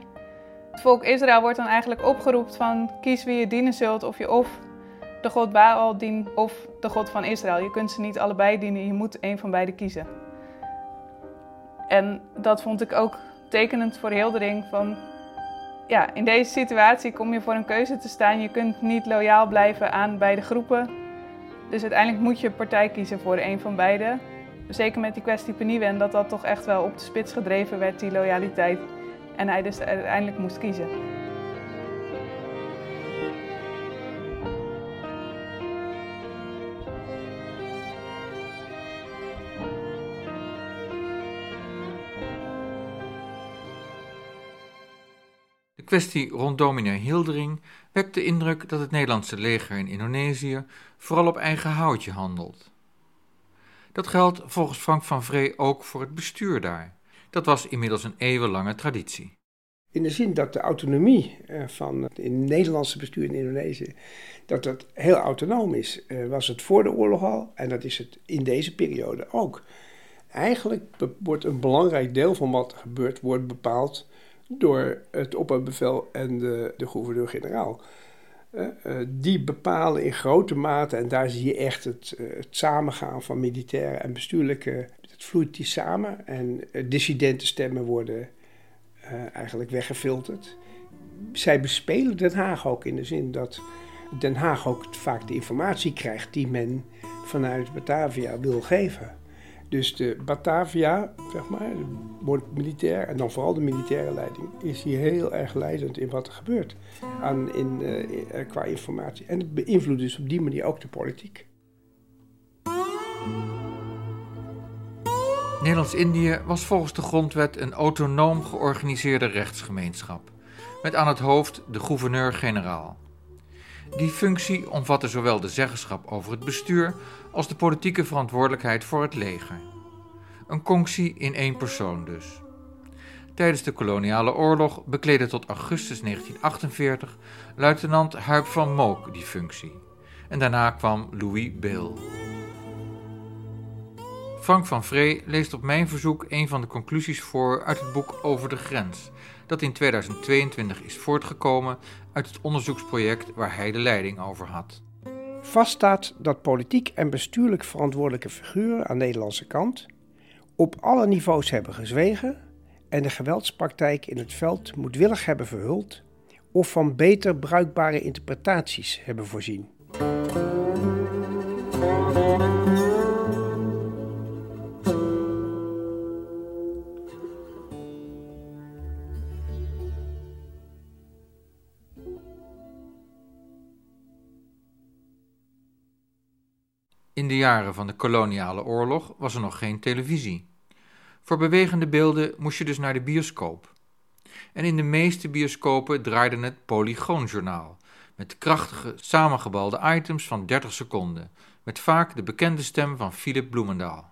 L: Het volk Israël wordt dan eigenlijk opgeroepen van kies wie je dienen zult, of je of de god Baal dient of de god van Israël. Je kunt ze niet allebei dienen, je moet een van beide kiezen. En dat vond ik ook tekenend voor Hildering van ja, in deze situatie kom je voor een keuze te staan. Je kunt niet loyaal blijven aan beide groepen. Dus uiteindelijk moet je partij kiezen voor een van beide. Zeker met die kwestie Peniwen, dat dat toch echt wel op de spits gedreven werd, die loyaliteit. En hij dus uiteindelijk moest kiezen.
A: De kwestie rond dominee Hildering wekt de indruk dat het Nederlandse leger in Indonesië vooral op eigen houtje handelt. Dat geldt volgens Frank van Vree ook voor het bestuur daar. Dat was inmiddels een eeuwenlange traditie.
C: In de zin dat de autonomie eh, van het Nederlandse bestuur in Indonesië, dat dat heel autonoom is, eh, was het voor de oorlog al en dat is het in deze periode ook. Eigenlijk wordt een belangrijk deel van wat er gebeurt, wordt bepaald door het opperbevel en de, de gouverneur-generaal. Uh, uh, die bepalen in grote mate, en daar zie je echt het, uh, het samengaan van militaire en bestuurlijke. Het vloeit die samen en dissidentenstemmen worden eigenlijk weggefilterd. Zij bespelen Den Haag ook in de zin dat Den Haag ook vaak de informatie krijgt die men vanuit Batavia wil geven. Dus de Batavia, zeg maar, wordt militair en dan vooral de militaire leiding, is hier heel erg leidend in wat er gebeurt aan, in, uh, qua informatie. En het beïnvloedt dus op die manier ook de politiek.
A: Nederlands-Indië was volgens de grondwet een autonoom georganiseerde rechtsgemeenschap, met aan het hoofd de gouverneur-generaal. Die functie omvatte zowel de zeggenschap over het bestuur als de politieke verantwoordelijkheid voor het leger. Een conctie in één persoon dus. Tijdens de koloniale oorlog bekleedde tot augustus 1948 luitenant Huip van Mook die functie. En daarna kwam Louis Bill. Frank van Vree leest op mijn verzoek een van de conclusies voor uit het boek Over de Grens, dat in 2022 is voortgekomen uit het onderzoeksproject waar hij de leiding over had.
C: Vaststaat dat politiek en bestuurlijk verantwoordelijke figuren aan de Nederlandse kant op alle niveaus hebben gezwegen en de geweldspraktijk in het veld moedwillig hebben verhuld of van beter bruikbare interpretaties hebben voorzien.
A: In de jaren van de koloniale oorlog was er nog geen televisie. Voor bewegende beelden moest je dus naar de bioscoop. En in de meeste bioscopen draaide het Polygoonjournaal, met krachtige, samengebalde items van 30 seconden, met vaak de bekende stem van Philip Bloemendaal.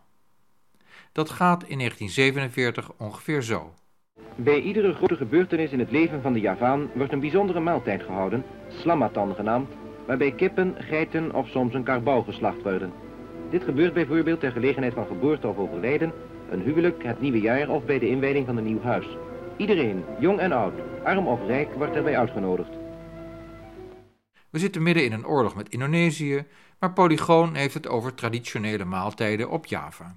A: Dat gaat in 1947 ongeveer zo.
K: Bij iedere grote gebeurtenis in het leven van de Javaan wordt een bijzondere maaltijd gehouden, slamatan genaamd, waarbij kippen, geiten of soms een karbouw geslacht worden. Dit gebeurt bijvoorbeeld ter gelegenheid van geboorte of overlijden, een huwelijk, het nieuwe jaar of bij de inwijding van een nieuw huis. Iedereen, jong en oud, arm of rijk, wordt erbij uitgenodigd.
A: We zitten midden in een oorlog met Indonesië, maar Polygoon heeft het over traditionele maaltijden op Java.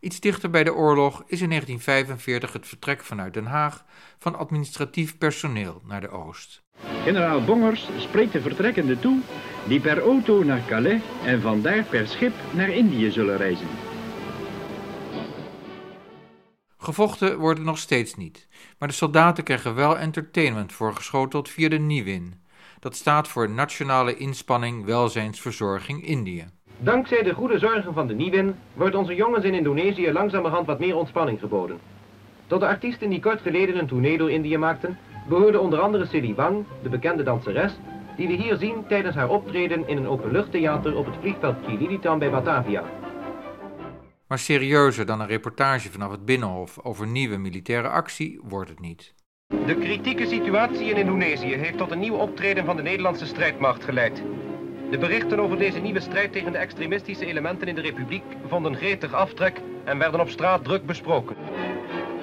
A: Iets dichter bij de oorlog is in 1945 het vertrek vanuit Den Haag van administratief personeel naar de Oost.
M: Generaal Bongers spreekt de vertrekkenden toe die per auto naar Calais en vandaar per schip naar Indië zullen reizen.
A: Gevochten wordt nog steeds niet, maar de soldaten krijgen wel entertainment voorgeschoteld via de Niwin. Dat staat voor Nationale Inspanning Welzijnsverzorging Indië.
K: Dankzij de goede zorgen van de Niwin wordt onze jongens in Indonesië langzamerhand wat meer ontspanning geboden. Tot de artiesten die kort geleden een tournee door Indië maakten, behoorde onder andere Silly Wang, de bekende danseres, die we hier zien tijdens haar optreden in een openluchttheater op het vliegveld Chililitan bij Batavia.
A: Maar serieuzer dan een reportage vanaf het Binnenhof over nieuwe militaire actie wordt het niet.
K: De kritieke situatie in Indonesië heeft tot een nieuw optreden van de Nederlandse strijdmacht geleid. De berichten over deze nieuwe strijd tegen de extremistische elementen in de republiek vonden gretig aftrek en werden op straat druk besproken.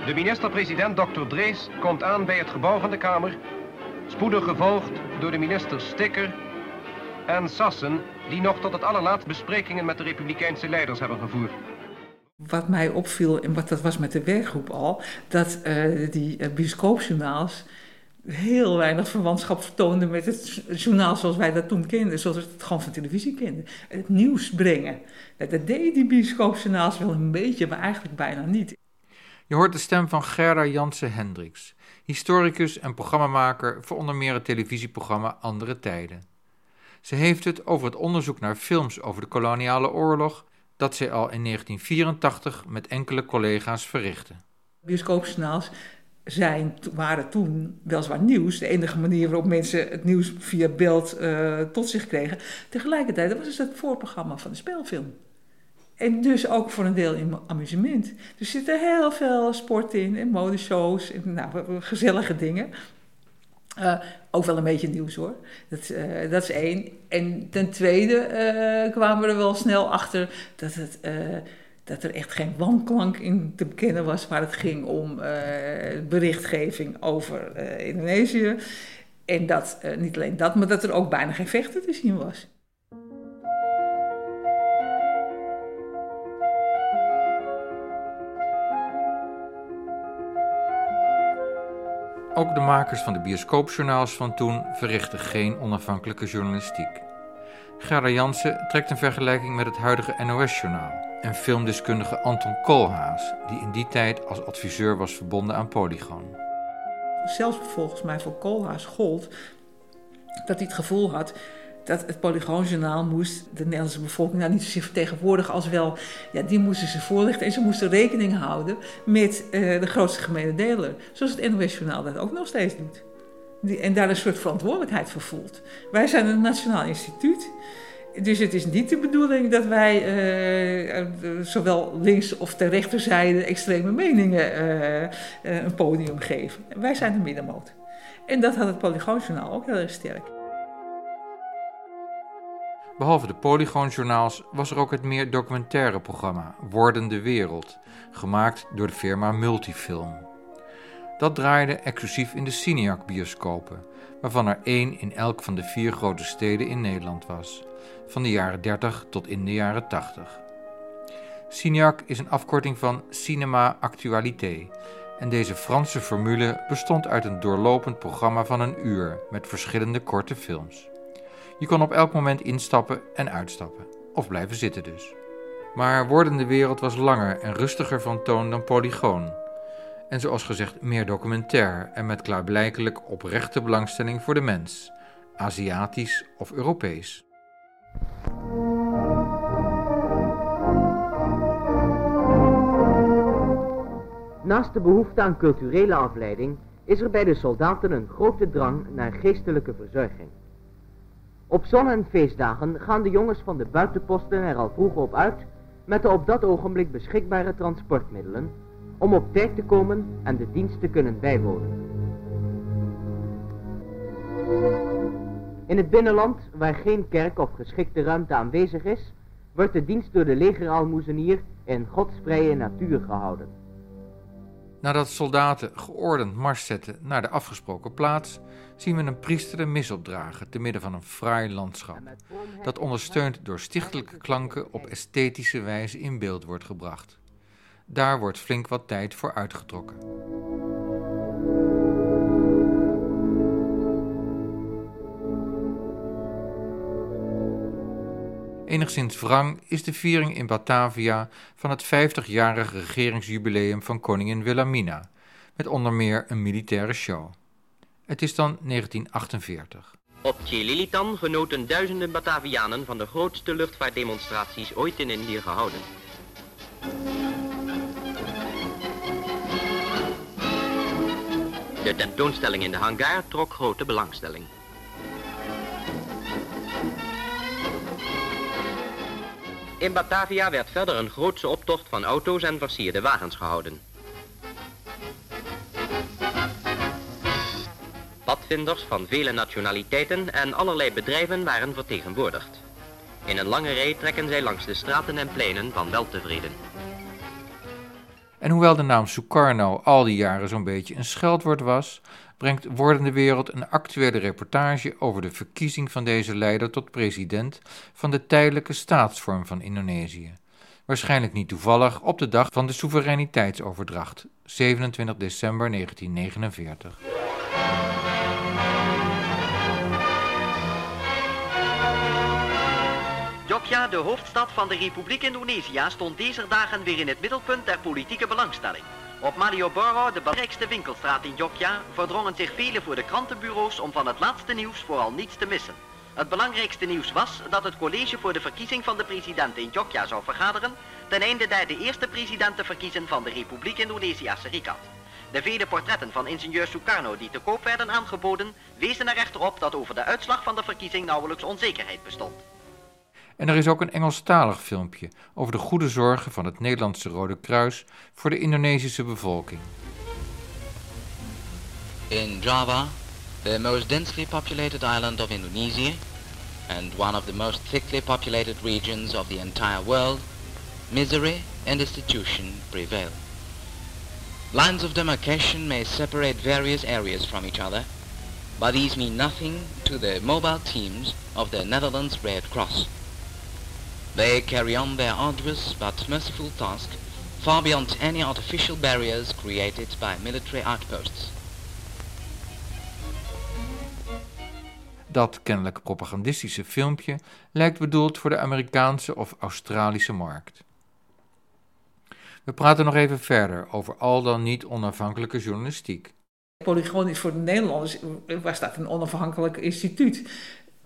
K: De minister-president Dr. Drees komt aan bij het gebouw van de Kamer, spoedig gevolgd door de minister Stikker en Sassen, die nog tot het allerlaatst besprekingen met de republikeinse leiders hebben gevoerd.
D: Wat mij opviel, en wat dat was met de werkgroep al, dat uh, die uh, bioscoopjournaals heel weinig verwantschap vertoonden met het journaal zoals wij dat toen kenden, zoals we het gewoon van televisie kenden. Het nieuws brengen. Dat deden die bioscoopjournaals wel een beetje, maar eigenlijk bijna niet.
A: Je hoort de stem van Gerda Jansen Hendricks, historicus en programmamaker voor onder meer het televisieprogramma Andere Tijden. Ze heeft het over het onderzoek naar films over de koloniale oorlog dat zij al in 1984 met enkele collega's verrichtte.
D: Bioscoopjournaals zijn, waren toen weliswaar nieuws. De enige manier waarop mensen het nieuws via beeld uh, tot zich kregen. Tegelijkertijd was het het voorprogramma van de speelfilm. En dus ook voor een deel in amusement. Er zitten heel veel sport in en modeshows en nou, gezellige dingen. Uh, ook wel een beetje nieuws hoor. Dat, uh, dat is één. En ten tweede kwamen we er wel snel achter dat, het, dat er echt geen wanklank in te bekennen was waar het ging om berichtgeving over Indonesië. En dat niet alleen dat, maar dat er ook bijna geen vechten te zien was.
A: Ook de makers van de bioscoopjournaals van toen verrichten geen onafhankelijke journalistiek. Gerda Jansen trekt een vergelijking met het huidige NOS-journaal en filmdeskundige Anton Koolhaas, die in die tijd als adviseur was verbonden aan Polygon.
D: Zelfs volgens mij voor Koolhaas gold dat hij het gevoel had dat het Polygoonjournaal moest de Nederlandse bevolking nou niet zozeer vertegenwoordigen als wel, ja, die moesten ze voorlichten en ze moesten rekening houden met uh, de grootste gemene deler. Zoals het NOS-journaal dat ook nog steeds doet. En daar een soort verantwoordelijkheid voor voelt. Wij zijn een nationaal instituut. Dus het is niet de bedoeling dat wij uh, zowel links of ter rechterzijde extreme meningen uh, een podium geven. Wij zijn de middenmoot. En dat had het Polygoonjournaal ook heel erg sterk.
A: Behalve de Polygoonjournaals was er ook het meer documentaire programma Wordende Wereld, gemaakt door de firma Multifilm. Dat draaide exclusief in de Cineac-bioscopen, waarvan er één in elk van de vier grote steden in Nederland was, van de jaren 30 tot in de jaren 80. Cineac is een afkorting van Cinema Actualité en deze Franse formule bestond uit een doorlopend programma van een uur met verschillende korte films. Je kon op elk moment instappen en uitstappen, of blijven zitten dus. Maar Wordende Wereld was langer en rustiger van toon dan Polygoon. En zoals gezegd meer documentair en met klaarblijkelijk oprechte belangstelling voor de mens, Aziatisch of Europees.
N: Naast de behoefte aan culturele afleiding is er bij de soldaten een grote drang naar geestelijke verzorging. Op zon- en feestdagen gaan de jongens van de buitenposten er al vroeg op uit met de op dat ogenblik beschikbare transportmiddelen om op tijd te komen en de dienst te kunnen bijwonen. In het binnenland, waar geen kerk of geschikte ruimte aanwezig is, wordt de dienst door de legeralmoezenier in godsvrije natuur gehouden.
A: Nadat soldaten geordend mars zetten naar de afgesproken plaats, zien we een priester de mis opdragen te midden van een fraai landschap, dat ondersteund door stichtelijke klanken op esthetische wijze in beeld wordt gebracht. Daar wordt flink wat tijd voor uitgetrokken. Enigszins wrang is de viering in Batavia van het 50-jarige regeringsjubileum van koningin Wilhelmina, met onder meer een militaire show. Het is dan 1948.
O: Op Chililitan genoten duizenden Batavianen van de grootste luchtvaartdemonstraties ooit in Indië gehouden. De tentoonstelling in de hangar trok grote belangstelling. In Batavia werd verder een grootse optocht van auto's en versierde wagens gehouden. Padvinders van vele nationaliteiten en allerlei bedrijven waren vertegenwoordigd. In een lange rij trekken zij langs de straten en pleinen van weltevreden.
A: En hoewel de naam Sukarno al die jaren zo'n beetje een scheldwoord was, brengt Wordende Wereld een actuele reportage over de verkiezing van deze leider tot president van de tijdelijke staatsvorm van Indonesië. Waarschijnlijk niet toevallig op de dag van de soevereiniteitsoverdracht, 27 december 1949.
O: De hoofdstad van de Republiek Indonesië, stond deze dagen weer in het middelpunt der politieke belangstelling. Op Malioboro, de belangrijkste winkelstraat in Jogja, verdrongen zich velen voor de krantenbureaus om van het laatste nieuws vooral niets te missen. Het belangrijkste nieuws was dat het college voor de verkiezing van de president in Jogja zou vergaderen, ten einde daar de eerste president te verkiezen van de Republiek Indonesië Serikat. De vele portretten van ingenieur Sukarno die te koop werden aangeboden, wezen er echter op dat over de uitslag van de verkiezing nauwelijks onzekerheid bestond.
A: En er is ook een Engelstalig filmpje over de goede zorgen van het Nederlandse Rode Kruis voor de Indonesische bevolking.
P: In Java, the most densely populated island of Indonesia and one of the most thickly populated regions of the entire world, misery and destitution prevail. Lines of demarcation may separate various areas from each other, but these mean nothing to the mobile teams of the Netherlands Red Cross. They carry on their arduous but merciful task far beyond any artificial barriers created by military outposts.
A: Dat kennelijk propagandistische filmpje lijkt bedoeld voor de Amerikaanse of Australische markt. We praten nog even verder over al dan niet onafhankelijke journalistiek.
D: Polygoon is voor de Nederlanders was dat een onafhankelijk instituut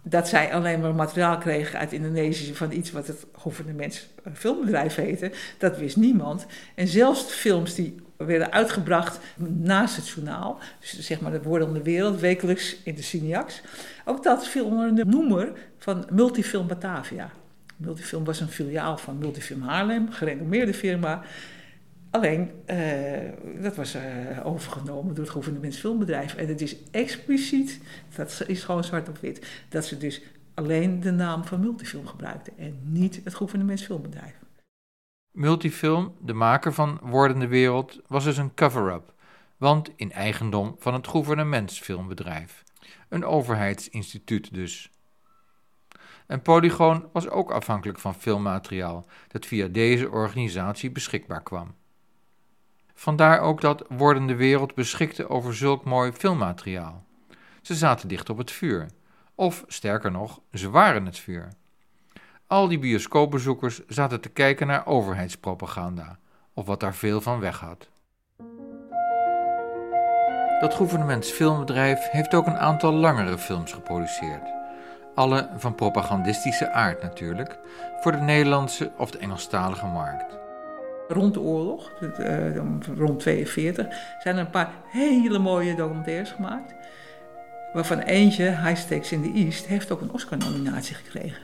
D: dat zij alleen maar materiaal kregen uit Indonesië van iets wat het gouvernements filmbedrijf heette, dat wist niemand. En zelfs films die werden uitgebracht naast het journaal, dus zeg maar de Woorden de Wereld, wekelijks in de Cineax, ook dat viel onder de noemer van Multifilm Batavia. Multifilm was een filiaal van Multifilm Haarlem, gerenommeerde firma. Alleen, uh, dat was uh, overgenomen door het gouvernementsfilmbedrijf. En het is expliciet, dat is gewoon zwart op wit, dat ze dus alleen de naam van Multifilm gebruikten en niet het gouvernementsfilmbedrijf.
A: Multifilm, de maker van Wordende Wereld, was dus een cover-up, want in eigendom van het gouvernementsfilmbedrijf. Een overheidsinstituut dus. En Polygoon was ook afhankelijk van filmmateriaal dat via deze organisatie beschikbaar kwam. Vandaar ook dat Wordende Wereld beschikte over zulk mooi filmmateriaal. Ze zaten dicht op het vuur. Of sterker nog, ze waren het vuur. Al die bioscoopbezoekers zaten te kijken naar overheidspropaganda, of wat daar veel van weg had. Dat gouvernementsfilmbedrijf heeft ook een aantal langere films geproduceerd. Alle van propagandistische aard natuurlijk, voor de Nederlandse of de Engelstalige markt.
D: Rond de oorlog, uh, rond 42, zijn er een paar hele mooie documentaires gemaakt. Waarvan eentje, High Stakes in the East, heeft ook een Oscar-nominatie gekregen.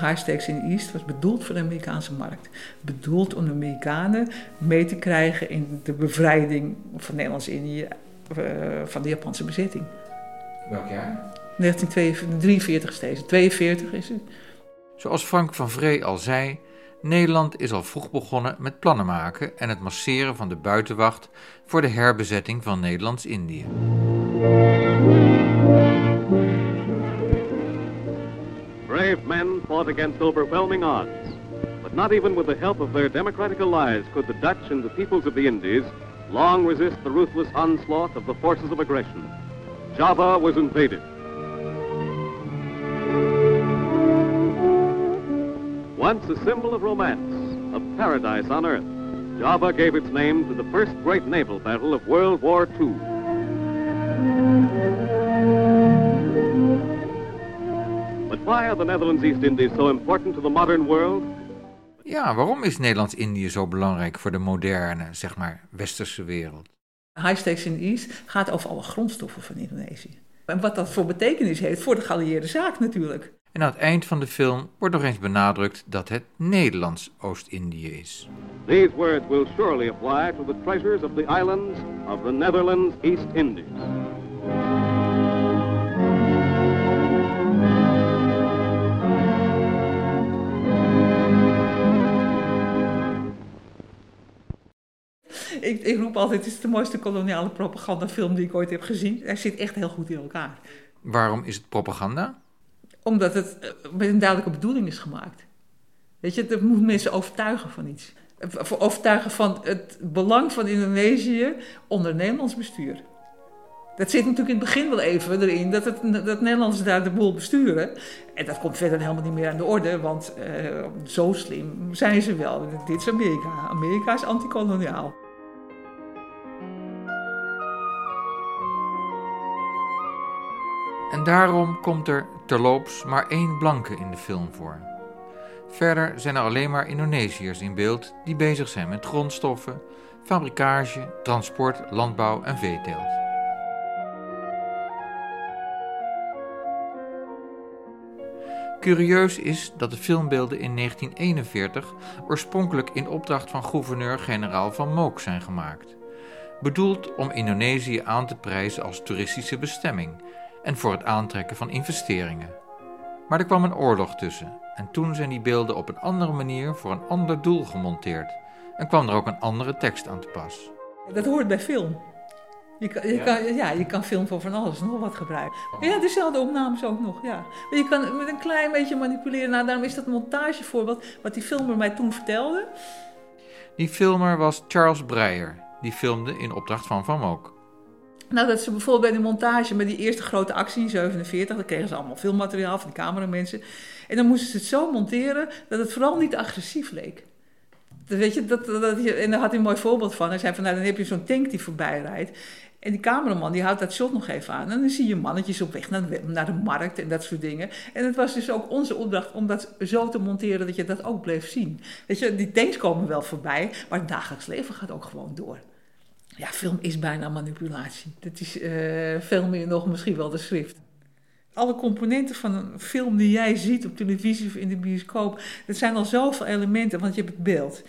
D: High Stakes in the East was bedoeld voor de Amerikaanse markt. Bedoeld om de Amerikanen mee te krijgen in de bevrijding van Nederlands-Indië uh, van de Japanse bezetting.
A: Welk jaar?
D: 1943 steeds. 42 is het.
A: Zoals Frank van Vree al zei, Nederland is al vroeg begonnen met plannen maken en het masseren van de buitenwacht voor de herbezetting van Nederlands-Indië.
Q: Brave men fought against overwhelming odds, but not even with the help of their democratic allies could the Dutch and the peoples of the Indies long resist the ruthless onslaught of the forces of aggression. Java was invaded. Once a symbol of romance, of paradise on earth, Java gave its name to the first great naval battle of World War II. But why are the Netherlands East Indies so important to the modern world?
A: Ja, waarom is Nederlands-Indië zo belangrijk voor de moderne, zeg maar, westerse wereld?
D: High Stakes in the East gaat over alle grondstoffen van Indonesië. En wat dat voor betekenis heeft voor de geallieerde zaak natuurlijk.
A: En aan het eind van de film wordt nog eens benadrukt dat het Nederlands Oost-Indië is.
Q: These words will surely apply to the treasures of the islands of the Netherlands East Indies.
D: Ik, ik, roep altijd, het is de mooiste koloniale propagandafilm die ik ooit heb gezien. Hij zit echt heel goed in elkaar.
A: Waarom is het propaganda?
D: Omdat het eh, met een duidelijke bedoeling is gemaakt. Weet je, het moet mensen overtuigen van iets. Overtuigen van het belang van Indonesië onder Nederlands bestuur. Dat zit natuurlijk in het begin wel even erin, dat, het, dat Nederlanders daar de boel besturen. En dat komt verder helemaal niet meer aan de orde, want uh, zo slim zijn ze wel. Dit is Amerika. Amerika is antikoloniaal.
A: En daarom komt er terloops maar één blanke in de film voor. Verder zijn er alleen maar Indonesiërs in beeld die bezig zijn met grondstoffen, fabrikage, transport, landbouw en veeteelt. Curieus is dat de filmbeelden in 1941 oorspronkelijk in opdracht van gouverneur-generaal van Mook zijn gemaakt. Bedoeld om Indonesië aan te prijzen als toeristische bestemming en voor het aantrekken van investeringen. Maar er kwam een oorlog tussen en toen zijn die beelden op een andere manier voor een ander doel gemonteerd en kwam er ook een andere tekst aan te pas.
D: Dat hoort bij film. Je kan, je, ja. Kan, ja, je kan film voor van alles nog wat gebruiken. Ja, dezelfde opnames ook nog, ja. Maar je kan met een klein beetje manipuleren. Nou, daarom is dat montagevoorbeeld wat die filmer mij toen vertelde.
A: Die filmer was Charles Breyer. Die filmde in opdracht van Van Mook.
D: Nou, dat ze bijvoorbeeld bij de montage, met die eerste grote actie in 47, dan kregen ze allemaal filmmateriaal van de cameramensen. En dan moesten ze het zo monteren dat het vooral niet agressief leek. weet je, dat, dat, en daar had hij een mooi voorbeeld van. Hij zei van, nou, dan heb je zo'n tank die voorbij rijdt. En die cameraman die houdt dat shot nog even aan. En dan zie je mannetjes op weg naar de, naar de markt en dat soort dingen. En het was dus ook onze opdracht om dat zo te monteren dat je dat ook bleef zien. Weet je, die tanks komen wel voorbij, maar het dagelijks leven gaat ook gewoon door. Ja, film is bijna manipulatie. Dat is uh, veel meer nog misschien wel de schrift. Alle componenten van een film die jij ziet op televisie of in de bioscoop, dat zijn al zoveel elementen, want je hebt het beeld.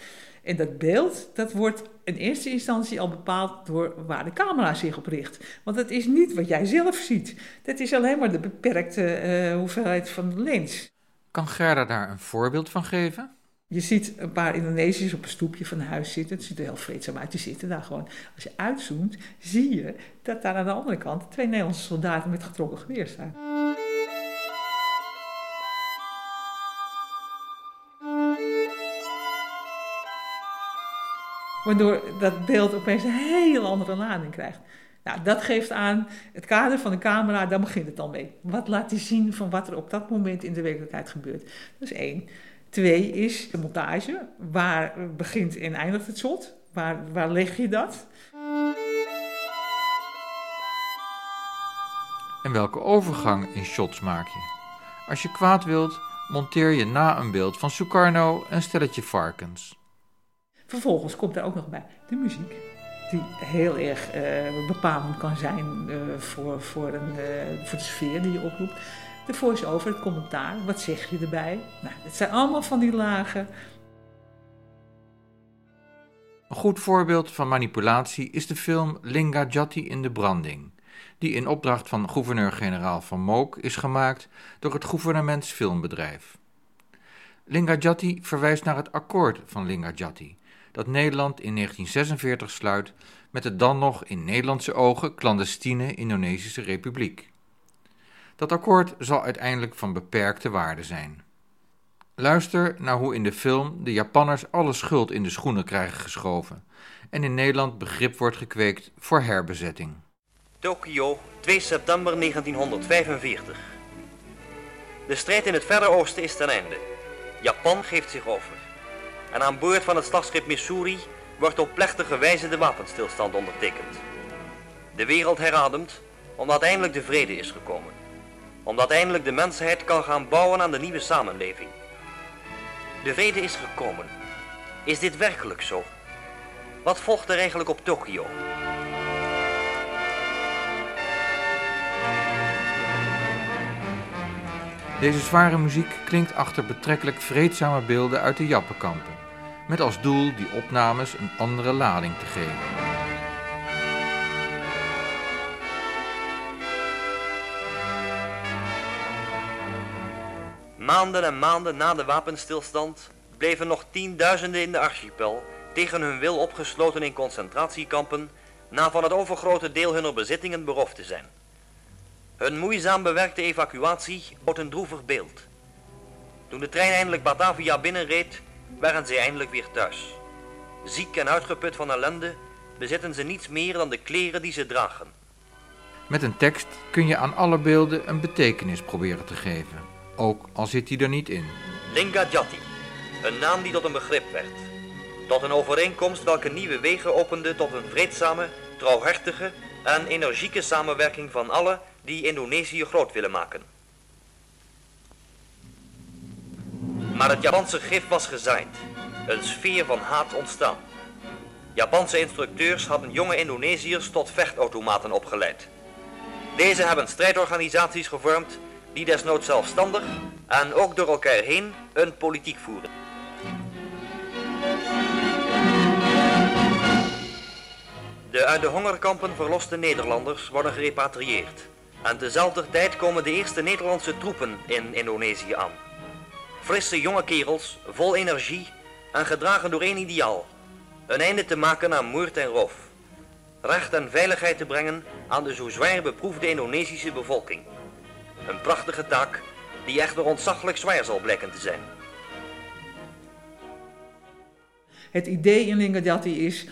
D: En dat beeld, dat wordt in eerste instantie al bepaald door waar de camera zich op richt. Want het is niet wat jij zelf ziet. Dat is alleen maar de beperkte uh, hoeveelheid van de lens.
A: Kan Gerda daar een voorbeeld van geven?
D: Je ziet een paar Indonesiërs op een stoepje van een huis zitten. Het ziet er heel vreedzaam uit. Die zitten daar gewoon. Als je uitzoomt, zie je dat daar aan de andere kant twee Nederlandse soldaten met getrokken geweer staan. Waardoor dat beeld opeens een hele andere lading krijgt. Nou, dat geeft aan het kader van de camera, daar begint het dan mee. Wat laat hij zien van wat er op dat moment in de werkelijkheid gebeurt? Dat is één. Twee is de montage. Waar begint en eindigt het shot? Waar, waar leg je dat?
A: En welke overgang in shots maak je? Als je kwaad wilt, monteer je na een beeld van Sukarno een stelletje varkens.
D: Vervolgens komt er ook nog bij de muziek. Die heel erg uh, bepalend kan zijn uh, voor, voor, een, uh, voor de sfeer die je oproept. De voice-over, het commentaar, wat zeg je erbij? Nou, het zijn allemaal van die lagen.
A: Een goed voorbeeld van manipulatie is de film Lingajati in de branding, die in opdracht van gouverneur-generaal Van Mook is gemaakt door het gouvernementsfilmbedrijf. Lingajati verwijst naar het akkoord van Lingajati, dat Nederland in 1946 sluit met de dan nog in Nederlandse ogen clandestine Indonesische Republiek. Dat akkoord zal uiteindelijk van beperkte waarde zijn. Luister naar hoe in de film de Japanners alle schuld in de schoenen krijgen geschoven en in Nederland begrip wordt gekweekt voor herbezetting.
R: Tokio, 2 september 1945. De strijd in het Verre Oosten is ten einde. Japan geeft zich over. En aan boord van het slagschip Missouri wordt op plechtige wijze de wapenstilstand ondertekend. De wereld herademt omdat eindelijk de vrede is gekomen. Omdat eindelijk de mensheid kan gaan bouwen aan de nieuwe samenleving. De vrede is gekomen. Is dit werkelijk zo? Wat volgt er eigenlijk op Tokio?
A: Deze zware muziek klinkt achter betrekkelijk vreedzame beelden uit de Jappenkampen, met als doel die opnames een andere lading te geven.
R: Maanden en maanden na de wapenstilstand bleven nog tienduizenden in de archipel tegen hun wil opgesloten in concentratiekampen na van het overgrote deel hunner bezittingen beroofd te zijn. Hun moeizaam bewerkte evacuatie bood een droevig beeld. Toen de trein eindelijk Batavia binnenreed, waren ze eindelijk weer thuis. Ziek en uitgeput van ellende bezitten ze niets meer dan de kleren die ze dragen.
A: Met een tekst kun je aan alle beelden een betekenis proberen te geven, ook al zit die er niet in.
R: Lingajati, een naam die tot een begrip werd. Tot een overeenkomst welke nieuwe wegen opende tot een vreedzame, trouwhartige en energieke samenwerking van alle die Indonesië groot willen maken. Maar het Japanse gif was gezaaid, een sfeer van haat ontstaan. Japanse instructeurs hadden jonge Indonesiërs tot vechtautomaten opgeleid. Deze hebben strijdorganisaties gevormd die desnoods zelfstandig en ook door elkaar heen een politiek voeren. De uit de hongerkampen verloste Nederlanders worden gerepatrieerd. En tezelfde tijd komen de eerste Nederlandse troepen in Indonesië aan. Frisse jonge kerels, vol energie en gedragen door één ideaal. Een einde te maken aan moord en roof. Recht en veiligheid te brengen aan de zo zwaar beproefde Indonesische bevolking. Een prachtige taak die echter ontzaglijk zwaar zal blijken te zijn.
D: Het idee in Linggadjati is,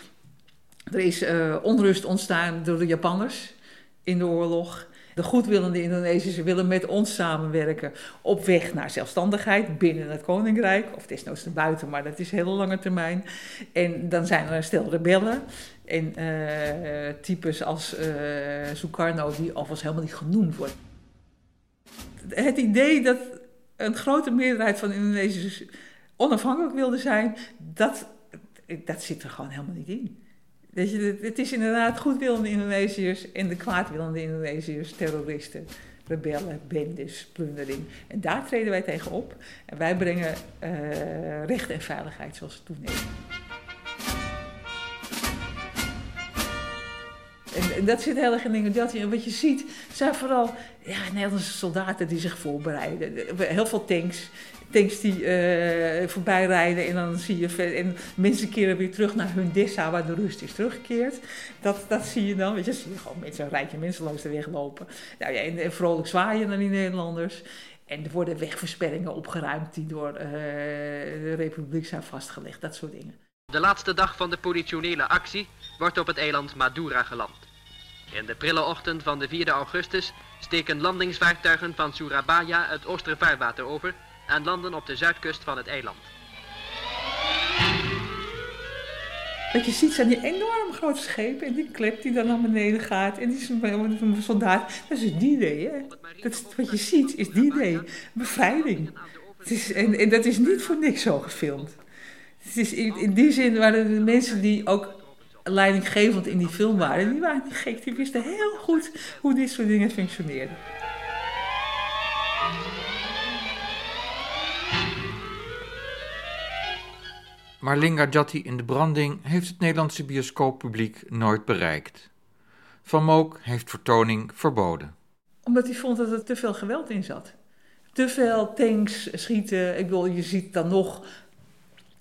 D: er is uh, onrust ontstaan door de Japanners in de oorlog. De goedwillende Indonesiërs willen met ons samenwerken op weg naar zelfstandigheid binnen het koninkrijk, of desnoods buiten, maar dat is heel lange termijn. En dan zijn er stel rebellen en uh, types als uh, Sukarno, die alvast helemaal niet genoemd wordt. Het idee dat een grote meerderheid van Indonesiërs onafhankelijk wilde zijn, dat, dat zit er gewoon helemaal niet in. Het is inderdaad goedwillende Indonesiërs en de kwaadwillende Indonesiërs, terroristen, rebellen, bendes, plundering. En daar treden wij tegen op. En wij brengen uh, recht en veiligheid zoals het toenemen. En, en, dat zit heel erg in Ingadjati. En wat je ziet, zijn vooral ja, Nederlandse soldaten die zich voorbereiden. Heel veel tanks tanks die uh, voorbij rijden en dan zie je en mensen keren weer terug naar hun dessa waar de rust is teruggekeerd. Dat, dat zie je dan, weet je, zie gewoon mensen, een rijtje mensen langs de weg lopen. Nou ja, en, vrolijk zwaaien naar die Nederlanders. En er worden wegversperringen opgeruimd die door uh, de Republiek zijn vastgelegd, dat soort dingen.
S: De laatste dag van de politionele actie wordt op het eiland Madura geland. In de prille ochtend van de 4 augustus steken landingsvaartuigen van Surabaya het Oostervaarwater over en landen op de zuidkust van het eiland.
D: Wat je ziet zijn die enorm grote schepen en die klep die dan naar beneden gaat en die is een soldaat. Dat is die idee, hè? Dat wat je ziet is die idee, bevrijding. Het is, en, en dat is niet voor niks zo gefilmd. Het is in, in die zin waren de mensen die ook leidinggevend in die film waren, die waren niet gek. Die wisten heel goed hoe dit soort dingen functioneerden.
A: Maar Lingajati in de branding heeft het Nederlandse bioscooppubliek nooit bereikt. Van Mook heeft vertoning verboden.
D: Omdat hij vond dat er te veel geweld in zat. Te veel tanks, schieten. Ik bedoel, je ziet dan nog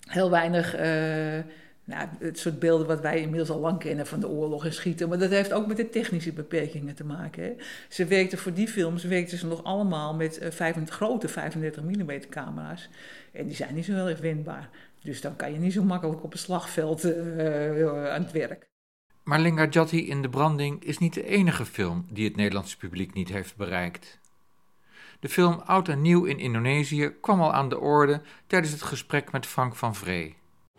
D: heel weinig... Uh, nou, het soort beelden wat wij inmiddels al lang kennen van de oorlog en schieten. Maar dat heeft ook met de technische beperkingen te maken. Hè. Ze werkten voor die films werkten ze nog allemaal met uh, 35, grote 35 mm camera's. En die zijn niet zo heel erg wendbaar. Dus dan kan je niet zo makkelijk op een slagveld uh, aan het werk.
A: Maar Lingajati in de branding is niet de enige film die het Nederlandse publiek niet heeft bereikt. De film Oud en Nieuw in Indonesië kwam al aan de orde tijdens het gesprek met Frank van Vree.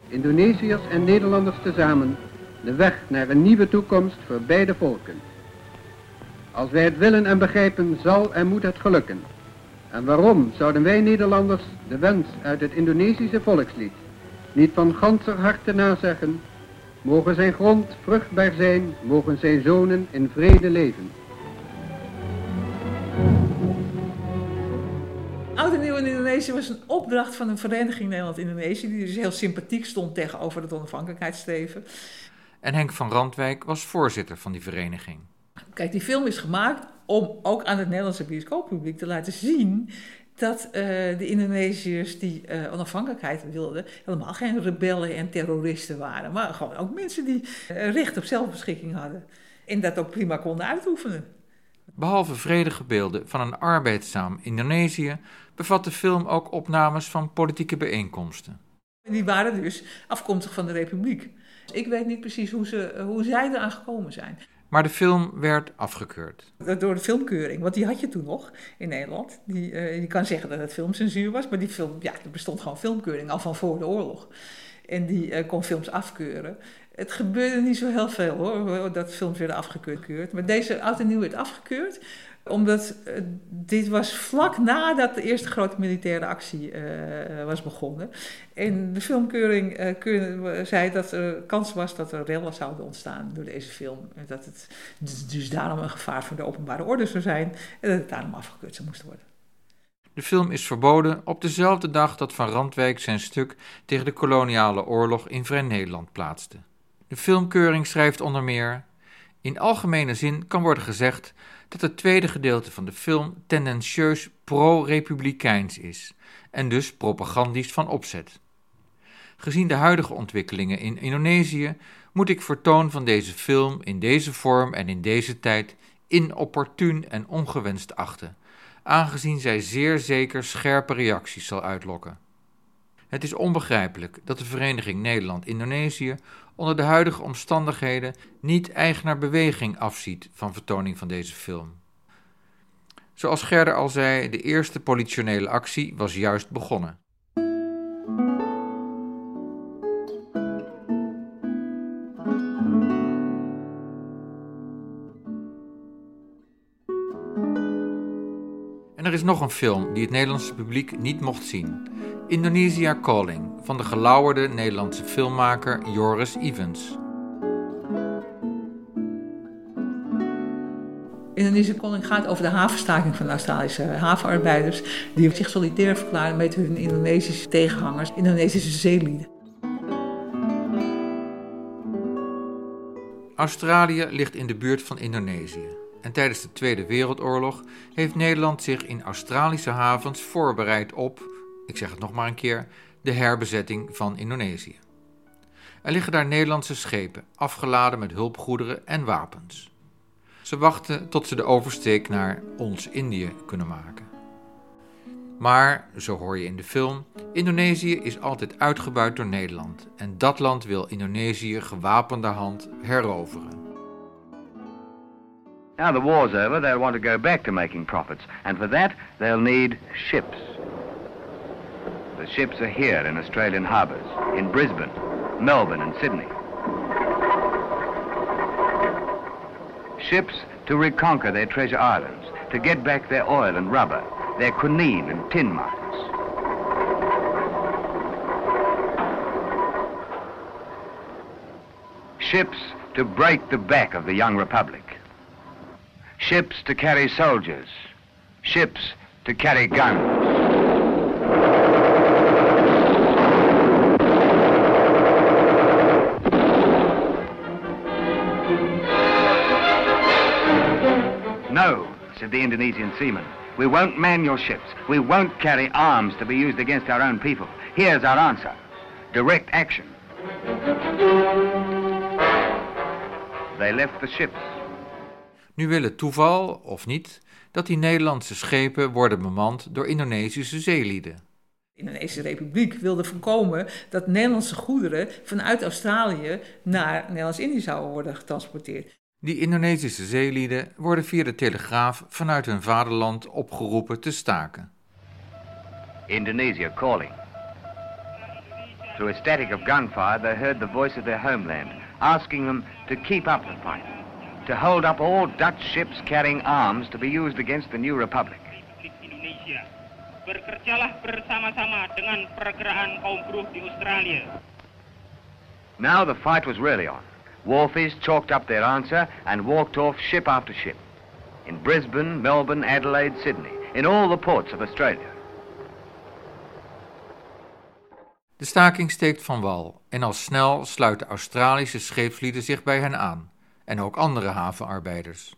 J: Indonesiërs en Nederlanders tezamen de weg naar een nieuwe toekomst voor beide volken. Als wij het willen en begrijpen, zal en moet het gelukken. En waarom zouden wij Nederlanders de wens uit het Indonesische volkslied niet van ganser harte nazeggen? Mogen zijn grond vruchtbaar zijn, mogen zijn zonen in vrede leven.
D: Oud en Nieuw in Indonesië was een opdracht van een vereniging Nederland-Indonesië, die dus heel sympathiek stond tegenover het onafhankelijkheidsstreven.
A: En Henk van Randwijk was voorzitter van die vereniging.
D: Kijk, die film is gemaakt om ook aan het Nederlandse bioscooppubliek te laten zien dat uh, de Indonesiërs die uh, onafhankelijkheid wilden, helemaal geen rebellen en terroristen waren, maar gewoon ook mensen die uh, recht op zelfbeschikking hadden. En dat ook prima konden uitoefenen.
A: Behalve vredige beelden van een arbeidzaam Indonesië, bevat de film ook opnames van politieke bijeenkomsten.
D: Die waren dus afkomstig van de Republiek. Ik weet niet precies hoe, ze, hoe zij eraan gekomen zijn.
A: Maar de film werd afgekeurd.
D: Door de filmkeuring, want die had je toen nog in Nederland. Die, uh, je kan zeggen dat het filmcensuur was, maar die film, ja, er bestond gewoon filmkeuring al van voor de oorlog. En die uh, kon films afkeuren. Het gebeurde niet zo heel veel hoor, dat films werden afgekeurd. Maar deze oud en nieuw werd afgekeurd omdat uh, dit was vlak nadat de eerste grote militaire actie uh, was begonnen. En de filmkeuring keur, zei dat er kans was dat er rellen zouden ontstaan door deze film. En dat het dus daarom een gevaar voor de openbare orde zou zijn. En dat het daarom afgekeurd zou moesten worden.
A: De film is verboden op dezelfde dag dat Van Randwijk zijn stuk tegen de koloniale oorlog in Vrij Nederland plaatste. De filmkeuring schrijft onder meer: In algemene zin kan worden gezegd dat het tweede gedeelte van de film tendentieus pro-republikeins is en dus propagandisch van opzet. Gezien de huidige ontwikkelingen in Indonesië moet ik vertoon van deze film in deze vorm en in deze tijd inopportun en ongewenst achten, aangezien zij zeer zeker scherpe reacties zal uitlokken. Het is onbegrijpelijk dat de Vereniging Nederland-Indonesië onder de huidige omstandigheden niet eigenaar beweging afziet van vertoning van deze film. Zoals Gerder al zei, de eerste politionele actie was juist begonnen. En er is nog een film die het Nederlandse publiek niet mocht zien. Indonesia Calling van de gelauwerde Nederlandse filmmaker Joris Evans.
D: Indonesia Calling gaat over de havenstaking van de Australische havenarbeiders die zich solidair verklaren met hun Indonesische tegenhangers, Indonesische zeelieden.
A: Australië ligt in de buurt van Indonesië. En tijdens de Tweede Wereldoorlog heeft Nederland zich in Australische havens voorbereid op ik zeg het nog maar een keer, de herbezetting van Indonesië. Er liggen daar Nederlandse schepen, afgeladen met hulpgoederen en wapens. Ze wachten tot ze de oversteek naar ons Indië kunnen maken. Maar, zo hoor je in de film, Indonesië is altijd uitgebuit door Nederland en dat land wil Indonesië gewapende hand heroveren.
T: Now the war's over, they'll want to go back to making profits, and for that they'll need ships. The ships are here in Australian harbours, in Brisbane, Melbourne and Sydney. Ships to reconquer their treasure islands, to get back their oil and rubber, their quinine and tin mines. Ships to break the back of the young republic. Ships to carry soldiers. Ships to carry guns. No, said the Indonesian seamen. We won't man your ships. We won't carry arms to be used against our own people. Here's our answer. Direct action. They left the ships.
A: Nu wil het toeval, of niet, dat die Nederlandse schepen worden bemand door Indonesische zeelieden.
D: De Indonesische Republiek wilde voorkomen dat Nederlandse goederen vanuit Australië naar Nederlands-Indië zouden worden getransporteerd.
A: Die Indonesische zeelieden worden via de telegraaf vanuit hun vaderland opgeroepen te staken.
T: Indonesia calling. Through a static of gunfire, they heard the voice of their homeland, asking them to keep up the fight, to hold up all Dutch ships carrying arms to be used against the new republic.
U: Indonesia. Bekerjalah bersama-sama dengan pergerakan kaum buruh di Australia.
T: Now the fight was really on. Wharfies chalked up their answer and walked off ship after ship. In Brisbane, Melbourne, Adelaide, Sydney, in all the ports of Australia.
A: De staking steekt van wal en al snel sluiten Australische scheepslieden zich bij hen aan en ook andere havenarbeiders.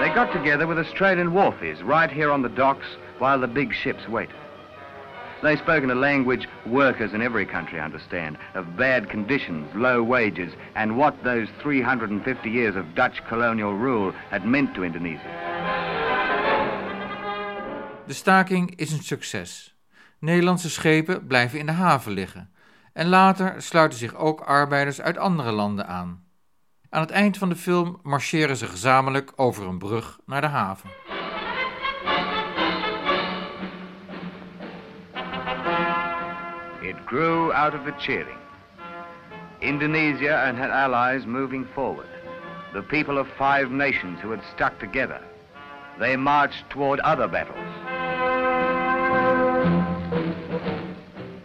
T: They got together with Australian wharfies right here on the docks while the big ships waited. They spoke in a language workers in every country understand, of bad conditions, low wages, and what those 350 years of Dutch colonial rule had meant to Indonesia.
A: De staking is een succes. Nederlandse schepen blijven in de haven liggen. En later sluiten zich ook arbeiders uit andere landen aan. Aan het eind van de film marcheren ze gezamenlijk over een brug naar de haven.
T: It grew out of the cheering. Indonesia and her allies moving forward. The people of five nations who had stuck together. They marched toward other battles.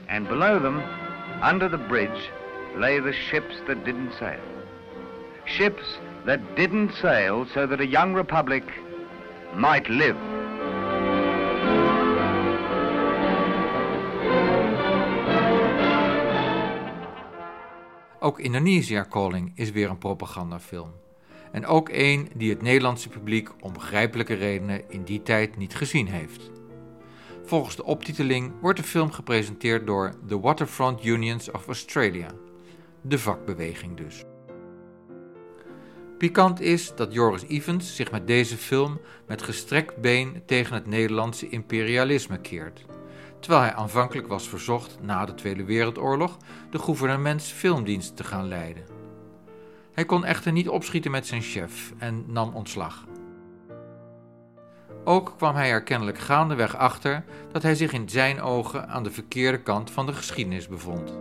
T: And below them, under the bridge, lay the ships that didn't sail. Ships that didn't sail so that a young republic might live.
A: Ook Indonesia Calling is weer een propagandafilm. En ook één die het Nederlandse publiek om begrijpelijke redenen in die tijd niet gezien heeft. Volgens de optiteling wordt de film gepresenteerd door The Waterfront Unions of Australia, de vakbeweging dus. Pikant is dat Joris Evans zich met deze film met gestrekt been tegen het Nederlandse imperialisme keert terwijl hij aanvankelijk was verzocht na de Tweede Wereldoorlog de gouvernements filmdienst te gaan leiden. Hij kon echter niet opschieten met zijn chef en nam ontslag. Ook kwam hij er kennelijk gaandeweg achter dat hij zich in zijn ogen aan de verkeerde kant van de geschiedenis bevond.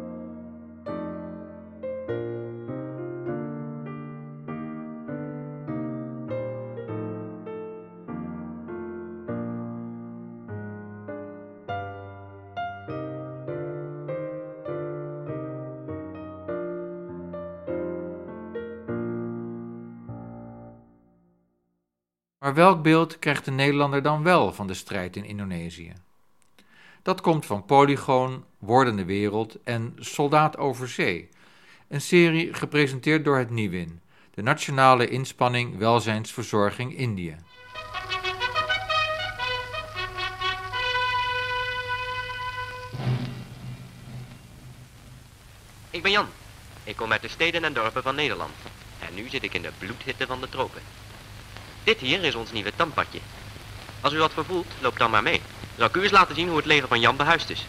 A: Maar welk beeld krijgt de Nederlander dan wel van de strijd in Indonesië? Dat komt van Polygoon, Wordende Wereld en Soldaat over Zee, een serie gepresenteerd door het NIWIN, de Nationale Inspanning Welzijnsverzorging Indië.
R: Ik ben Jan. Ik kom uit de steden en dorpen van Nederland. En nu zit ik in de bloedhitte van de tropen. Dit hier is ons nieuwe tandpadje. Als u wat vervoelt, loop dan maar mee. Zal ik u eens laten zien hoe het leger van Jan behuisd is.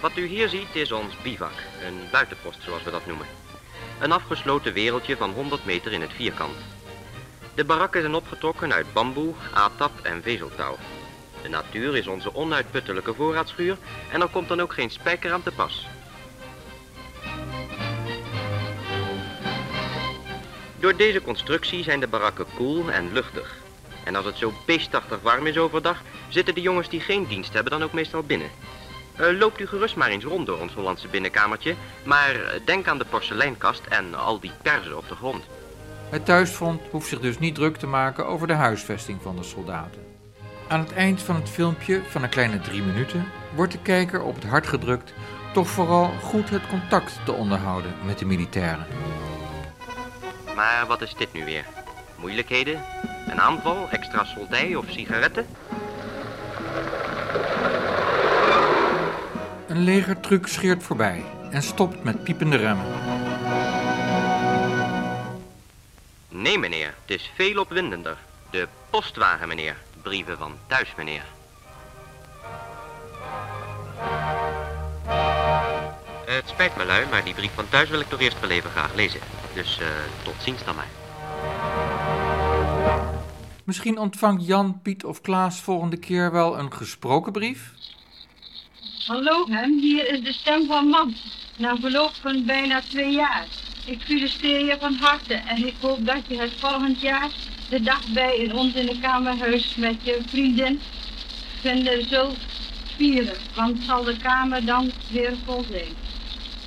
R: Wat u hier ziet is ons bivak, een buitenpost zoals we dat noemen. Een afgesloten wereldje van 100 meter in het vierkant. De barakken zijn opgetrokken uit bamboe, atap en vezeltouw. De natuur is onze onuitputtelijke voorraadschuur en er komt dan ook geen spijker aan te pas. Door deze constructie zijn de barakken koel en luchtig. En als het zo beestachtig warm is overdag, zitten de jongens die geen dienst hebben dan ook meestal binnen. Uh, loopt u gerust maar eens rond door ons Hollandse binnenkamertje, maar denk aan de porseleinkast en al die perzen op de grond.
A: Het thuisfront hoeft zich dus niet druk te maken over de huisvesting van de soldaten. Aan het eind van het filmpje van een kleine drie minuten wordt de kijker op het hart gedrukt toch vooral goed het contact te onderhouden met de militairen.
R: Maar wat is dit nu weer? Moeilijkheden? Een aanval? Extra soldij of sigaretten?
A: Een legertruck scheert voorbij en stopt met piepende remmen.
R: Nee, meneer, het is veel opwindender. De postwagen, meneer. Brieven van thuis, meneer. Het spijt me, lui, maar die brief van thuis wil ik toch eerst wel even graag lezen. Dus uh, tot ziens dan maar.
A: Misschien ontvangt Jan, Piet of Klaas volgende keer wel een gesproken brief?
V: Hallo, hem. Hier is de stem van man. Na verloop van bijna twee jaar. Ik feliciteer je van harte en ik hoop dat je het volgend jaar de dag bij in ons in de kamerhuis met je vriendin vinden zult vieren. Want zal de kamer dan weer vol zijn.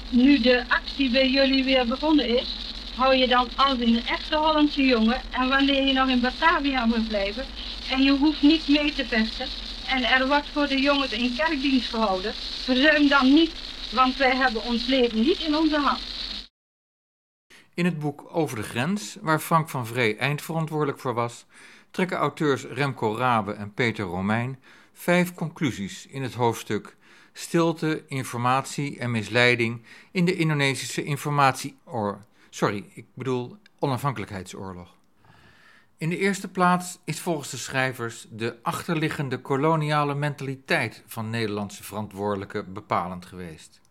V: Nu de actie bij jullie weer begonnen is, hou je dan als een echte Hollandse jongen en wanneer je nog in Batavia moet blijven en je hoeft niet mee te vechten en er wordt voor de jongens een kerkdienst gehouden, verzuim dan niet, want wij hebben ons leven niet in onze hand.
A: In het boek Over de Grens, waar Frank van Vree eindverantwoordelijk voor was, trekken auteurs Remco Rabe en Peter Romein vijf conclusies in het hoofdstuk Stilte, informatie en misleiding in de Indonesische informatieoorlog. Sorry, ik bedoel onafhankelijkheidsoorlog. In de eerste plaats is volgens de schrijvers de achterliggende koloniale mentaliteit van Nederlandse verantwoordelijken bepalend geweest.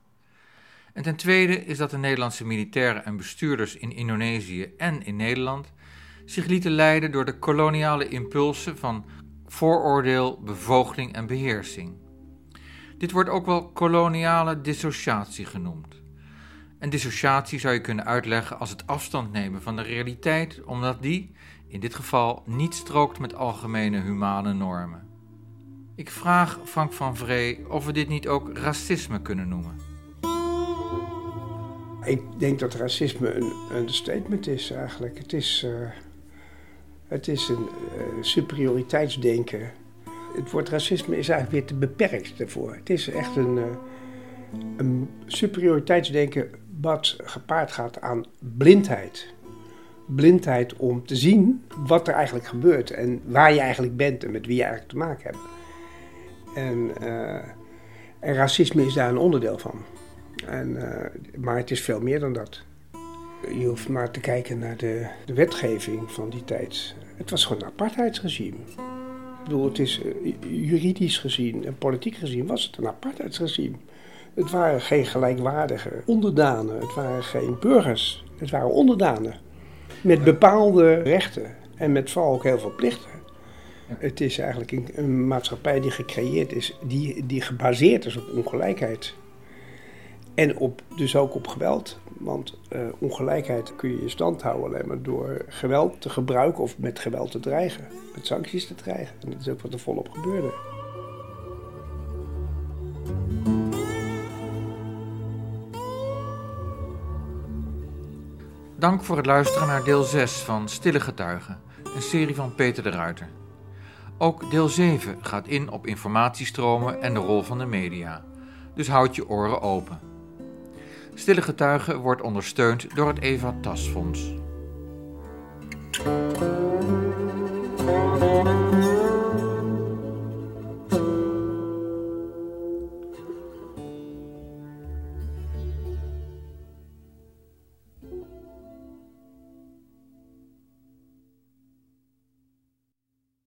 A: En ten tweede is dat de Nederlandse militairen en bestuurders in Indonesië en in Nederland zich lieten leiden door de koloniale impulsen van vooroordeel, bevoogding en beheersing. Dit wordt ook wel koloniale dissociatie genoemd. En dissociatie zou je kunnen uitleggen als het afstand nemen van de realiteit, omdat die, in dit geval, niet strookt met algemene humane normen. Ik vraag Frank van Vree of we dit niet ook racisme kunnen noemen.
C: Ik denk dat racisme een, een statement is eigenlijk. Het is, uh, het is een uh, superioriteitsdenken. Het woord racisme is eigenlijk weer te beperkt daarvoor. Het is echt een, uh, een superioriteitsdenken wat gepaard gaat aan blindheid. Blindheid om te zien wat er eigenlijk gebeurt en waar je eigenlijk bent en met wie je eigenlijk te maken hebt. En, en racisme is daar een onderdeel van. En, uh, maar het is veel meer dan dat. Je hoeft maar te kijken naar de, de wetgeving van die tijd. Het was gewoon een apartheidsregime. Ik bedoel, het is uh, juridisch gezien en politiek gezien was het een apartheidsregime. Het waren geen gelijkwaardige onderdanen, het waren geen burgers, het waren onderdanen. Met bepaalde rechten en met vooral ook heel veel plichten. Het is eigenlijk een, maatschappij die gecreëerd is, die, die gebaseerd is op ongelijkheid. En op, dus ook op geweld. Want uh, ongelijkheid kun je in stand houden alleen maar door geweld te gebruiken of met geweld te dreigen. Met sancties te dreigen. En dat is ook wat er volop gebeurde.
A: Dank voor het luisteren naar deel 6 van Stille Getuigen, een serie van Peter de Ruiter. Ook deel 7 gaat in op informatiestromen en de rol van de media, dus houd je oren open. Stille Getuigen wordt ondersteund door het Eva Tasfonds. Fonds.